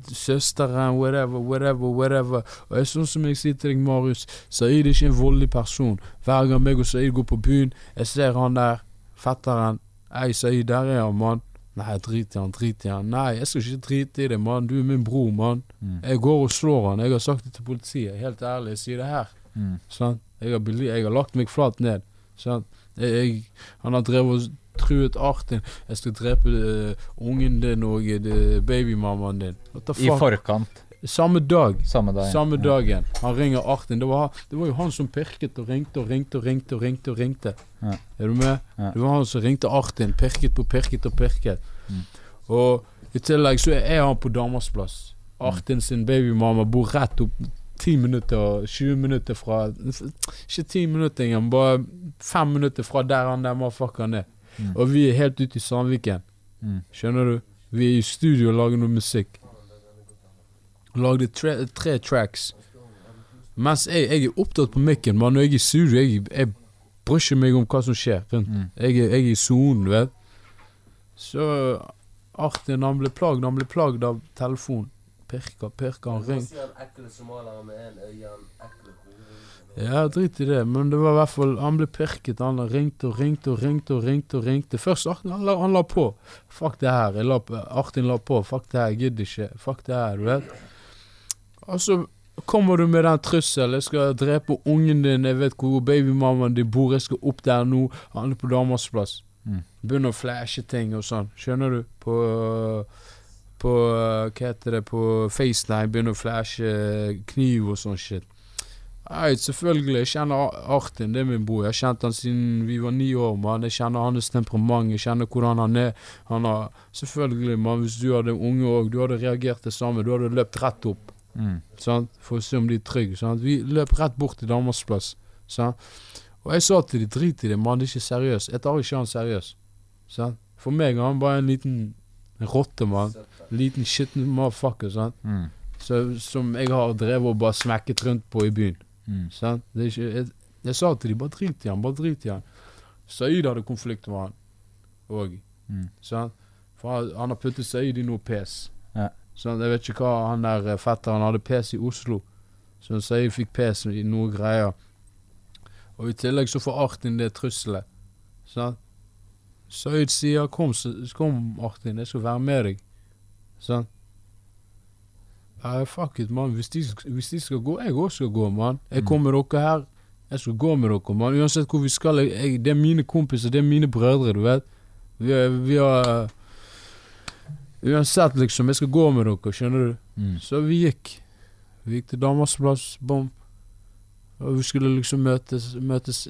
søsteren, whatever, whatever, whatever. Og jeg sånn som jeg sier til deg, Marius, Saeed er ikke en voldelig person. Hver gang meg og Saeed går på byen, jeg ser han der, fetteren. Ei, Saeed, der er han, mann. Nei, drit i han, drit i han. Nei, jeg skal ikke drite i det, mann. Du er min bror, mann.
Mm.
Jeg går og slår han. Jeg har sagt det til politiet. Helt ærlig, jeg sier det her.
Mm.
Sant? Jeg, har jeg har lagt meg flat ned. Sant? Jeg, jeg, han har drevet og truet Artin. Jeg skal drepe eh, ungen din og uh, babymammaen din.
I forkant.
Samme dag.
Samme dag.
Samme
ja.
dagen. Han ringer Artin. Det var, det var jo han som pirket og ringte og ringte og ringte og ringte. og ringte
Ja.
Er du med?
Ja.
Det var han som ringte Artin. Pirket på pirket og pirket.
Mm.
Og i tillegg så er han på Damersplass. Artin sin babymamma bor rett opp 10 minutter, 20 minutter fra Ikke 10 minutter engang, bare 5 minutter fra der han der motherfuckeren er.
Mm.
Og vi er helt ute i Sandviken.
Mm.
Skjønner du? Vi er i studio og lager noe musikk. Lagde tre, tre tracks. Mens jeg, jeg er opptatt på mikken, men når jeg er i studio, jeg, jeg bryr ikke meg om hva som skjer.
Mm.
Jeg, jeg er i sonen, vet. Så Artin, han ble plagd, han ble plagd av telefon. Pirka, pirka, han
rundt.
Ja, drit i det, men det var i hvert fall Han ble pirket. Han ringte og ringte og ringte og ringte. og ringte Først Artin, han la, han la på. Fuck det her. Jeg la, på- Artin la på. Fuck det her, jeg gidder ikke. Fuck det her, du vet. Og så kommer du med den trusselen. Jeg skal drepe ungen din, jeg vet hvor babymammaen din bor, jeg skal opp der nå. Han er på Damers plass.
Mm.
Begynner å flashe ting og sånn. Skjønner du? På På Hva heter det? På FaceTime. Begynner å flashe kniv og sånn shit. Nei, selvfølgelig. Jeg kjenner Artin, det er min bror. Jeg har kjent han siden vi var ni år. man. Jeg kjenner hans temperament, jeg kjenner hvordan han er. Han har, Selvfølgelig, man, hvis du hadde unge òg, du hadde reagert det samme. Du hadde løpt rett opp.
Mm.
Sant? For å se om de er trygge. Sant? Vi løp rett bort til Danmarks plass. Sant? Og jeg sa til de, drit i det, mann, det er ikke seriøst. Jeg tar ikke han seriøst. Sant? For meg er han bare en liten rotte, mann. Liten skitten motherfucker. Sant?
Mm.
Så, som jeg har drevet og bare smekket rundt på i byen.
Mm.
Sant? Det ikke, jeg, jeg sa til dem bare drit i han, bare drit i han. Saeed hadde konflikt med han òg.
Mm.
Sant? For han, har puttet Saeed i noe pes.
Ja.
Sånn, jeg vet ikke hva han der eh, fetteren hadde pes i Oslo. Så Saeed fikk pes i noe greier. Og i tillegg så får Artin det trusselet. Sant? Saeed sier kom, kom Artin, jeg skal være med deg. Sant? Ja, fuck it, mann. Hvis, hvis de skal gå, jeg også skal gå, mann. Jeg
Mm.
kommer med dere her. Jeg skal gå med dere, mann. Uansett hvor vi skal. Jeg, jeg, det er mine kompiser, det er mine brødre, du vet. Vi, vi har Uansett, liksom. Jeg skal gå med dere, skjønner du.
Mm.
Så vi gikk. Vi gikk til damas plass, bom. Og vi skulle liksom møtes, møtes.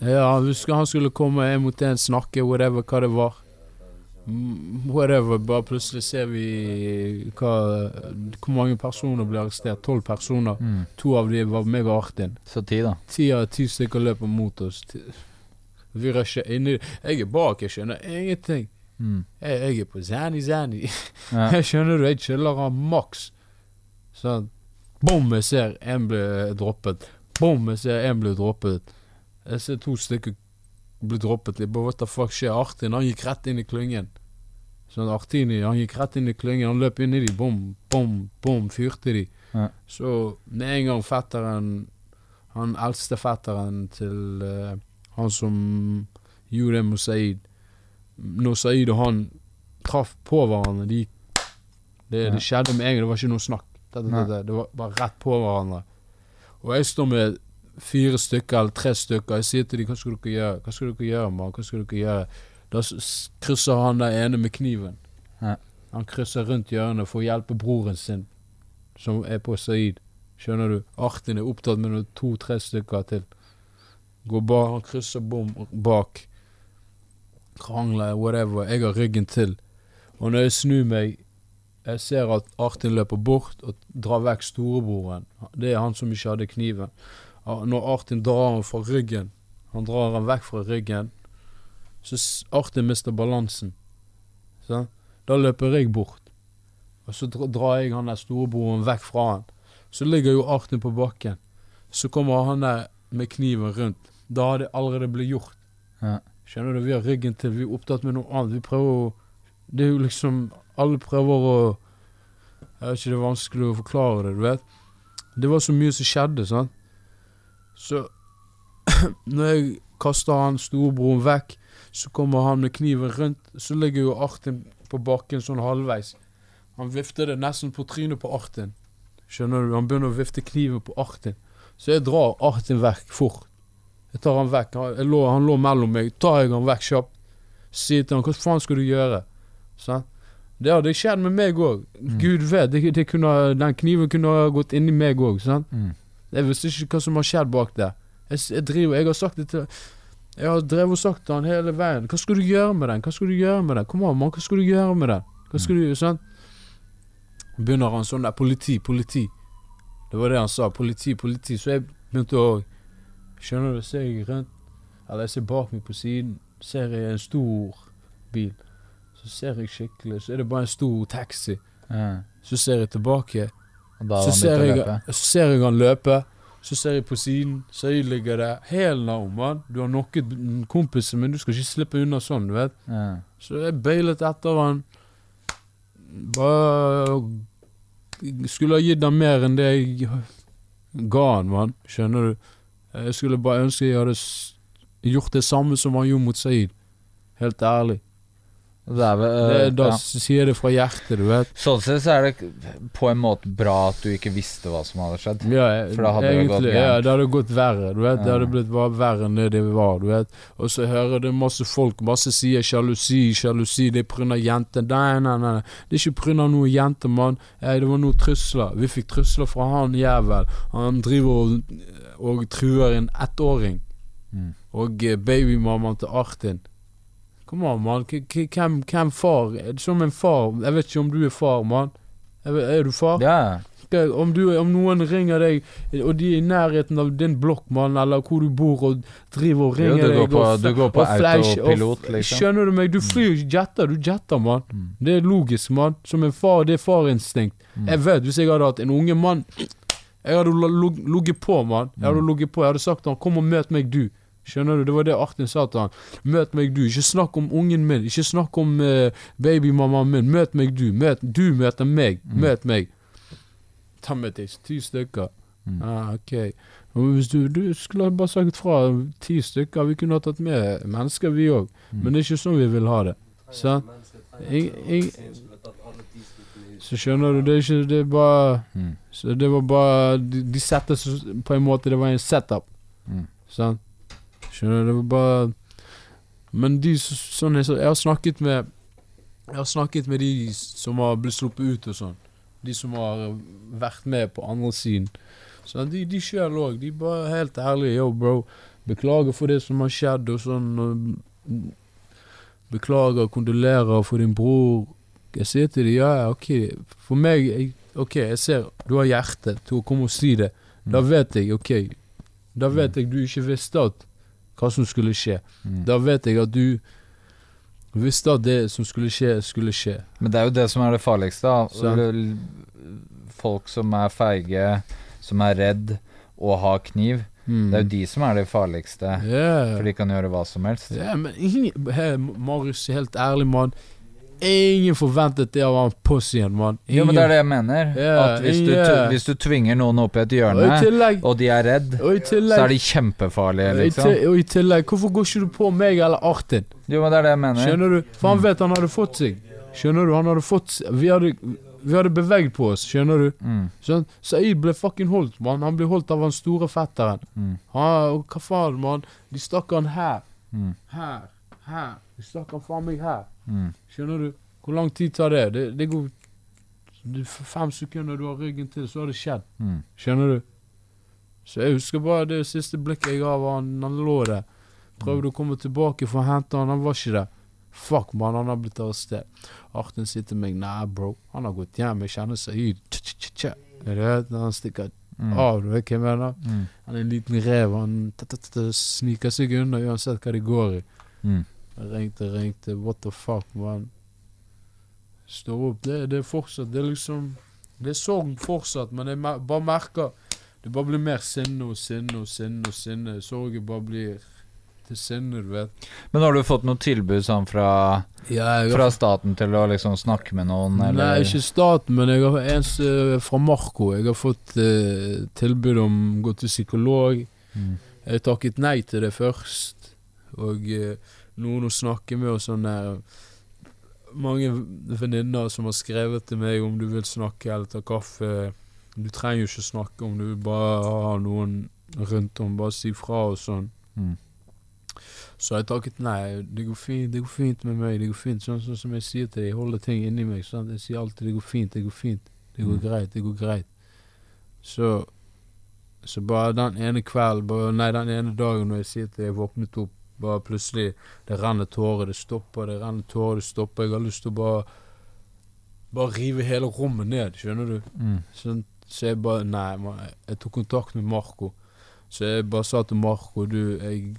Ja, han skulle komme en mot en, snakke, whatever, hva det var. Mm, Whatever, bare plutselig ser vi hva, hvor mange personer ble arrestert. Tolv personer.
Mm.
To av dem var meg og Artin.
Så ti, da.
Ti av ti stykker løper mot oss. Vi rusher inn i Jeg er bak, jeg skjønner ingenting.
Mm.
Jeg, jeg er på Zani Zani.
Ja.
Jeg skjønner du, jeg chiller av maks. Sånn. Bom, jeg ser en blir droppet. Bom, jeg ser en blir droppet. Jeg ser to stykker bli droppet. litt. bare, what the fuck skjer? Artin, han gikk rett inn i klyngen. Sånn Artini, han gikk rett inn i klyngen. Han løp inn i de, bom, bom, bom, fyrte de.
Ja.
Så med en gang fetteren Han eldste fetteren til uh, han som gjorde det med Saeed Når Saeed og han traff på hverandre, de det,
Ja.
det skjedde med en gang, det var ikke noe snakk. Det, det, det var bare rett på hverandre. Og jeg står med fire stykker eller tre stykker. Jeg sier til dem hva skal dere gjøre? Hva skal dere gjøre, mann? Hva skal dere gjøre? Da krysser han der ene med kniven.
Ja.
Han krysser rundt hjørnet for å hjelpe broren sin, som er på Saeed. Skjønner du? Artin er opptatt med to-tre stykker til. Går bak, han krysser bom bak. Krangler, whatever. Jeg har ryggen til. Og når jeg snur meg, jeg ser at Artin løper bort og drar vekk storebroren. Det er han som ikke hadde kniven. Når Artin drar ham fra ryggen, han drar ham vekk fra ryggen, så Artin mister balansen. Så, Da løper jeg bort. Og så drar jeg han der storebroren vekk fra han. Så ligger jo Artin på bakken. Så kommer han der med kniven rundt. Da har det allerede blitt gjort.
Ja.
Skjønner du, vi har ryggen til, vi er opptatt med noe annet. Vi prøver å Det er jo liksom Alle prøver å Jeg vet ikke, det er vanskelig å forklare det, du vet. Det var så mye som skjedde, sant. Så når jeg kaster han storebroren vekk, så kommer han med kniven rundt. Så ligger jo Artin på bakken sånn halvveis. Han vifter det nesten på trynet på Artin. Skjønner du? Han begynner å vifte kniven på Artin. Så jeg drar Artin vekk fort. Jeg tar han vekk. Han, lå, han lå mellom meg. Tar jeg han vekk kjapt. Sier til han hva faen skal du gjøre? Sånn? Det hadde skjedd med meg òg. Gud vet, det, det kunne, den kniven kunne ha gått inni meg òg.
Mm.
Jeg visste ikke hva som har skjedd bak det. Jeg, jeg driver, jeg har sagt det til Jeg har drevet og sagt til han hele veien. Hva skal du gjøre med den? Hva skal du gjøre med den? Kom an, mann, hva skal du gjøre med den? Hva skal du gjøre, sant? Begynner han sånn der, politi, politi. Det var det han sa, politi, politi. Så jeg begynte å Skjønner du, ser jeg rundt Eller jeg ser bak meg på siden, ser jeg en stor bil. Så ser jeg skikkelig, så er det bare en stor taxi.
Ja.
Så ser jeg tilbake. Så, ser jeg, så ser jeg han løpe. Så ser jeg på siden, så jeg ligger der. Helt no, mann. Du har knocket kompisen min, du skal ikke slippe unna sånn, du vet.
Ja.
Så jeg beilet etter han. Bare Skulle ha gitt han mer enn det jeg ga han, mann. Skjønner du? Jeg skulle bare ønske jeg hadde gjort det samme som han gjorde mot Saeed. Helt ærlig.
Det er vel,
Det,
øh,
da
ja.
sier det fra hjertet, du vet.
Sånn sett så er det på en måte bra at du ikke visste hva som hadde skjedd.
Ja, jeg-
For da hadde det gått
egentlig, ja, det hadde gått verre. Du vet. Det hadde blitt bare verre enn det det var. Du vet. Og så hører det masse folk masse sier sjalusi, sjalusi, det er pga. jenter. Nei, nei, nei. Det er ikke pga. noe jenter, mann. Det var noe trusler. Vi fikk trusler fra han jævel. Han driver og, og truer en ettåring.
Mm.
Og eh, babymammaen til Artin. Kom an, mann. Hvem, hvem far? Som en far. Jeg vet ikke om du er far, mann. Er du far?
Ja.
Skal- Om, du, om noen ringer deg, og de er i nærheten av din blokk, mann, eller hvor du bor, og driver og
Jo,
ringer
går
deg
på-
og,
du går på autopilot, liksom.
Skjønner du meg? Du flyr ikke jetter, du jetter, mann. Det er logisk, mann. Som en far, det er farinstinkt. Jeg vet, hvis jeg hadde hatt en unge mann Jeg hadde ligget på, mann. Jeg hadde ligget på. Jeg hadde sagt til han 'kom og møt meg, du'. Skjønner du? Det var det Artin sa til han. Møt meg, du. Ikke snakk om ungen min. Ikke snakk om uh, babymammaen min. Møt meg, du. Møt, du møter meg. Møt meg. Ta med deg ti stykker. Ah, ok. Hvis du, du skulle bare sagt fra ti stykker. Vi kunne ha tatt med mennesker, vi òg. Men det er ikke sånn vi vil ha det. Sant? Jeg, så skjønner du, det er ikke Det er bare
Mm.
Så det var bare De, de settes på en måte Det var en setup.
Mm.
Sant? Skjønner du? Det var bare Men de sånn jeg, Jeg har snakket med Jeg har snakket med de som har blitt sluppet ut og sånn. De som har vært med på andre siden. Så de, de sjøl òg. De bare helt ærlige. Yo, bro. Beklager for det som har skjedd, og sånn. Beklager, kondolerer for din bror. Jeg sier til dem ja, ja, ok. For meg jeg, Ok, jeg ser du har hjerte til å komme og si det. Da vet jeg, ok. Da vet jeg du ikke visste at hva som skulle skje. Da vet jeg at du visste at det som skulle skje, skulle skje.
Men det er jo det som er det farligste. da. Folk som er feige, som er redd og har kniv.
Mm.
Det er jo de som er det farligste.
yeah.
For de kan gjøre hva som helst.
Ja, men Hei, Marius, helt ærlig, mann. Ingen forventet det av han pussyen, mann.
Jo, men det er det jeg mener.
Yeah,
at hvis du, hvis du tvinger noen opp i et
Og
hjørne,
tillegg-
og de er redd,
Og tillegg
så er de kjempefarlige,
og
liksom.
Og i tillegg, hvorfor går ikke du på meg eller Artin?
Jo, men det er det jeg mener.
Skjønner du? For han vet han hadde fått seg. Skjønner du? Han hadde fått Vi hadde, vi hadde beveget på oss, skjønner du?
Mm.
Sånn, Saeed ble fucking holdt, mann. Han ble holdt av han store fetteren.
Mm.
Han, og hva faen, mann? De stakk han her.
Mm.
Her. Her. De stakk han faen meg her.
Mm.
Skjønner du? Hvor lang tid tar det? Det, det går Fem sekunder du har ryggen til, så har det skjedd.
Mm.
Skjønner du? Så jeg husker bare det siste blikket jeg ga, var han, han lå der. Prøvde å komme tilbake for å hente han, han var ikke der. Fuck, man, han har blitt arrestert. Arten sier til meg Nei, bro, han har gått hjem. Jeg kjenner seg? Når han stikker
Mm.
av, du vet hva jeg mener?
Mm.
Han er en liten rev. Han sniker seg unna uansett hva det går i.
Mm.
Ringte, ringte. What the fuck, man. Står opp. Det, det er fortsatt Det er liksom Det er sorg fortsatt, men jeg mer, bare merker Det bare blir mer sinne og sinne og sinne og sinne. Sorgen bare blir til sinne, du vet.
Men har du fått noe tilbud sånn fra,
Ja, har-
fra staten til å liksom snakke med noen, eller?
Nei, ikke staten, men jeg har en fra Marco. Jeg har fått eh, tilbud om å gå til psykolog.
Mm.
Jeg takket nei til det først. Og eh, noen å snakke med og sånn der Mange venninner som har skrevet til meg om du vil snakke eller ta kaffe. Du trenger jo ikke snakke om du vil bare ha noen rundt om. Bare si fra og sånn.
Mm.
Så jeg takket nei. Det går fint, det går fint med meg. Det går fint, sånn, sånn som jeg sier til deg. Jeg holder ting inni meg. Sant? Jeg sier alltid det går fint, det går fint. Det går
Mm.
greit, det går greit. Så Så bare den ene kvelden, bare, nei, den ene dagen når jeg sier til deg, jeg våknet opp, bare plutselig Det renner tårer, det stopper, det renner tårer, det stopper. Jeg har lyst til å bare Bare rive hele rommet ned, skjønner du.
Mm.
Sånn, så jeg bare Nei, man, jeg tok kontakt med Marco. Så jeg bare sa til Marco du, jeg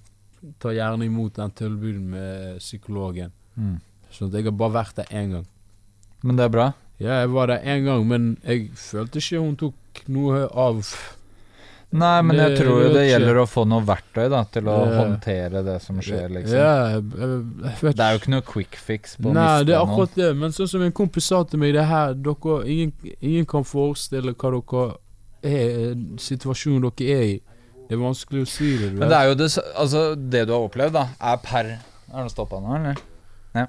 tar gjerne imot den tilbuden med psykologen.
Mm.
Sånn at jeg har bare vært der én gang.
Men det er bra.
Ja, jeg var der én gang, men jeg følte ikke hun tok noe av
Nei, men jeg tror jo det gjelder å få noe verktøy da til å
Ja.
håndtere det som skjer, liksom.
Ja, jeg, jeg, jeg vet
Det er jo ikke noe quick fix på å
Nei,
miste
det er akkurat det. Men sånn som en kompis sa til meg, det her dere, ingen, ingen kan forestille hva dere er Situasjonen dere er i. Det er vanskelig å si det.
Men det er jo det Altså, det du har opplevd, da, er per Er det stoppa nå, eller? Ja.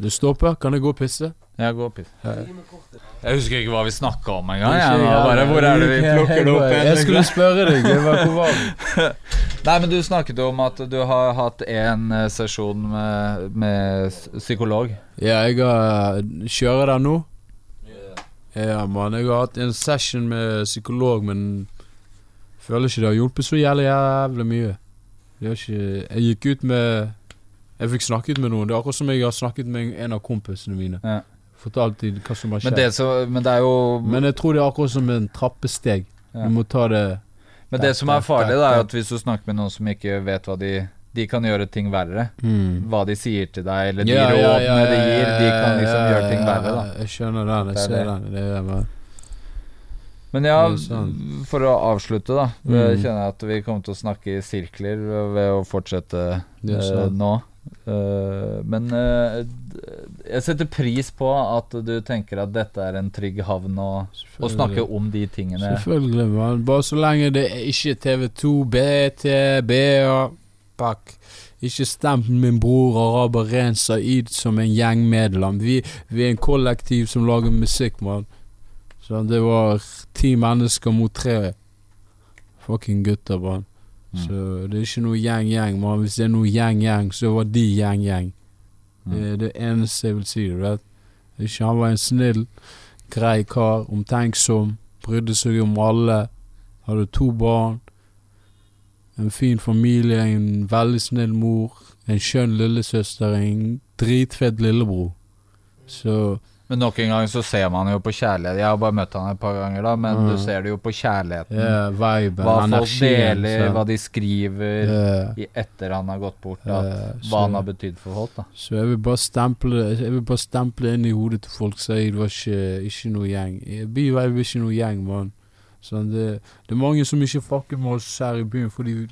Det stopper. Kan jeg gå og pisse?
Ja, gå og piss. Jeg husker ikke hva vi snakka om engang. Jeg,
jeg
bare, hvor er det vi plukker det opp
jeg- jeg skulle
liksom?
spørre deg, jeg hvor var vi?
Nei, men du snakket om at du har hatt en eh, sesjon med, med psykolog.
Ja, jeg har kjører der nå. Ja, mann. Jeg har hatt en session med psykolog, men føler ikke det har hjulpet så jævlig jævlig mye. Ikke Jeg gikk ut med Jeg fikk snakket med noen. Det er akkurat som jeg har snakket med en av kompisene mine.
Ja.
Fortalt dem hva som har
Men
skjedd.
det, så, men det er jo
Men jeg tror det er akkurat som en trappesteg.
Ja.
Du må ta det
Men det som er farlig, da, er at hvis du snakker med noen som ikke vet hva de De kan gjøre ting verre.
Mm.
Hva de sier til deg, eller de
Ja, ja,
rådene
ja,
de gir, de kan liksom
ja,
gjøre ting verre, da.
Jeg skjønner den. Jeg
er
ser den. Det er bare
Men ja,
Det
for å avslutte, da.
Mm.
Jeg kjenner at vi kommer til å snakke i sirkler ved å fortsette
Det
eh, nå. Eh, men uh, jeg setter pris på at du tenker at dette er en trygg havn, å, å snakke om de tingene.
Selvfølgelig, man. Bare så lenge det er ikke TV2, BT, BA Pakk. Ikke stemp min bror Araber Ren Saeed som en gjengmedlem. Vi, vi er en kollektiv som lager musikk, mann. Så det var ti mennesker mot tre fucking gutter, mann.
Mm.
Så det er ikke noe gjeng-gjeng, men Hvis det er noe gjeng-gjeng, så var de gjeng-gjeng.
Mm.
Det er det eneste jeg vil si, vet. Ikke han var en snill, grei kar, omtenksom, brydde seg om alle. Hadde to barn. En fin familie, en veldig snill mor, en skjønn lillesøster, en dritfet lillebror. Så
Men nok en gang så ser man jo på kjærlighet. Jeg har bare møtt han et par ganger, da, men
Mm.
du ser det jo på kjærligheten.
Ja, vibe,
hva folk deler, hva de skriver yeah. etter han har gått bort. Da,
yeah,
hva
så-
han har betydd for folk. da
Så jeg vil bare stemple Jeg vil bare stemple inn i hodet til folk som det var ikke, ikke noe gjeng. Byvibe er ikke noe gjeng, mann. Sånn, det, det er mange som ikke fucker med oss her i byen fordi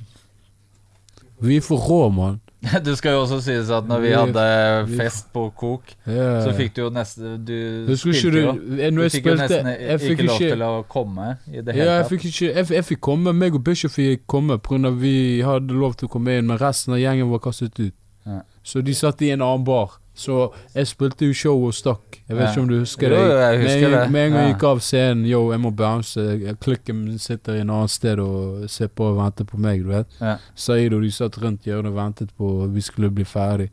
vi er for rå, mann.
Det skal jo også sies at når vi hadde fest på Kok, så fikk du jo nesten Du spilte jo. Du fikk jo nesten ikke lov til å komme i det
Ja, jeg fikk ikke Jeg, jeg fikk komme, meg og Bishop fikk komme pga. vi hadde lov til å komme inn, men resten av gjengen var kastet ut.
Ja.
Så de satt i en annen bar. Så jeg spilte jo show og stakk. Jeg vet ikke om du husker det?
jo, jeg husker
en-
det.
Med en gang jeg gikk av scenen, yo, jeg må bounce. Klikken sitter i en annen sted og ser på og venter på meg, du vet.
Ja.
Saeed og de satt rundt hjørnet og ventet på vi skulle bli ferdig.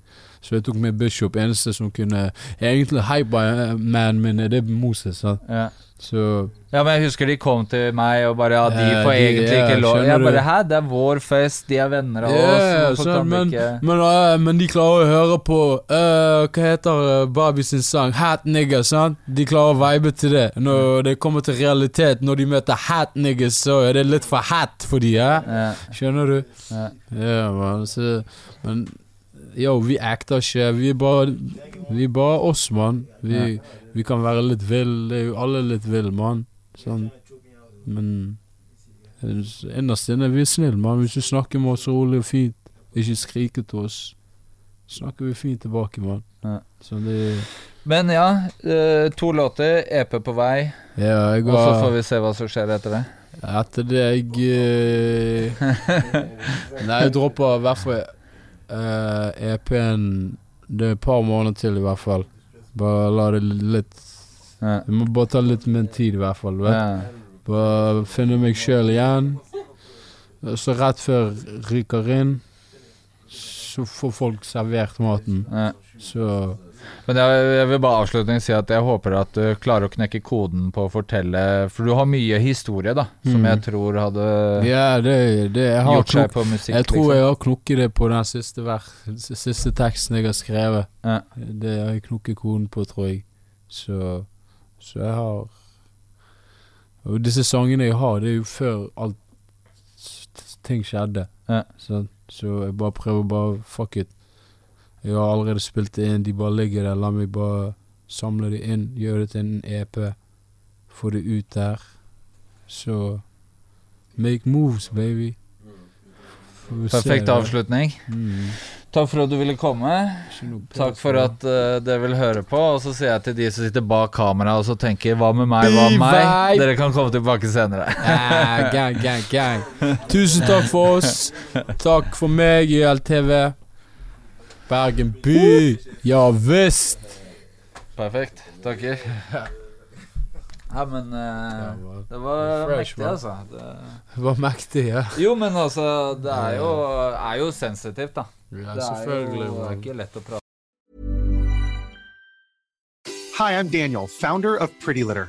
Så jeg tok med Bishop. Eneste som kunne Egentlig hype-manen min er Moses. Sant?
Ja.
Så
Ja, men jeg husker de kom til meg og bare Ja, de
Ja,
får
de-
egentlig
ja,
ikke lov
skjønner
Jeg
du?
bare Hæ, det er vår fest, de er venner av
Ja,
oss. Hvorfor
sånn,
kan
men,
ikke
men, øh, men de klarer å høre på øh, Hva heter uh, Barbie sin sang? Hat nigger, sant? De klarer å vibe til det. Når det kommer til realitet, når de møter hat niggers, så er det litt for hat for de, ja?
Ja.
Skjønner du?
Ja.
Ja, man. Så, men yo, vi acter ikke. Vi bare Vi bare oss, mann. Vi, vi kan være litt vill. Det er jo alle litt vill, mann. Sånn. Men innerst inne vi er snille, mann. Hvis du snakker med oss rolig og fint, ikke skriker til oss, snakker vi fint tilbake, mann.
Ja.
Så det
Men ja, eh, to låter, EP på vei.
Ja, jeg
Og så får vi se hva som skjer etter det.
Etter det jeg eh, Nei, jeg dropper hvert fall eh, EP-en Det er et par måneder til, i hvert fall. Bare la det litt
Ja.
Jeg må bare ta litt min tid, i hvert fall. Vet?
Ja.
Bare finne meg sjøl igjen. Så rett før ryker inn, så får folk servert maten.
Ja.
Så
Men jeg, jeg vil bare avslutningsvis si at jeg håper at du klarer å knekke koden på å fortelle For du har mye historie, da, som
Mm.
jeg tror hadde
Ja, det, det
gjort seg på musikk.
Jeg tror
liksom.
jeg har knukket det på den siste, vers, siste teksten jeg har skrevet.
Ja.
Det har jeg knukket koden på, tror jeg. Så, så jeg har Og disse sangene jeg har, det er jo før alt ting skjedde.
Ja.
Så, så jeg bare prøver bare Fuck it. Jeg har allerede spilt det inn, de bare ligger der. La meg bare samle det inn, gjøre det til en EP. Få det ut der. Så make moves, baby.
Perfekt avslutning.
Mm.
Takk for at du ville komme. Takk for at uh, dere vil høre på. Og så sier jeg til de som sitter bak kamera og så tenker 'hva med meg, hva med meg'? Dere kan komme tilbake senere.
Gang, gang, gang. Tusen takk for oss. Takk for meg, YLTV. Bergen by. Ja visst.
Perfekt. Takker. Ja, men uh, det var mektig, altså. Det...
Det var mektig, ja.
Jo, men altså, det er jo, er jo sensitivt, da.
Ja,
det er jo det er ikke lett å prate
Hi, I'm Daniel, founder of Pretty Litter.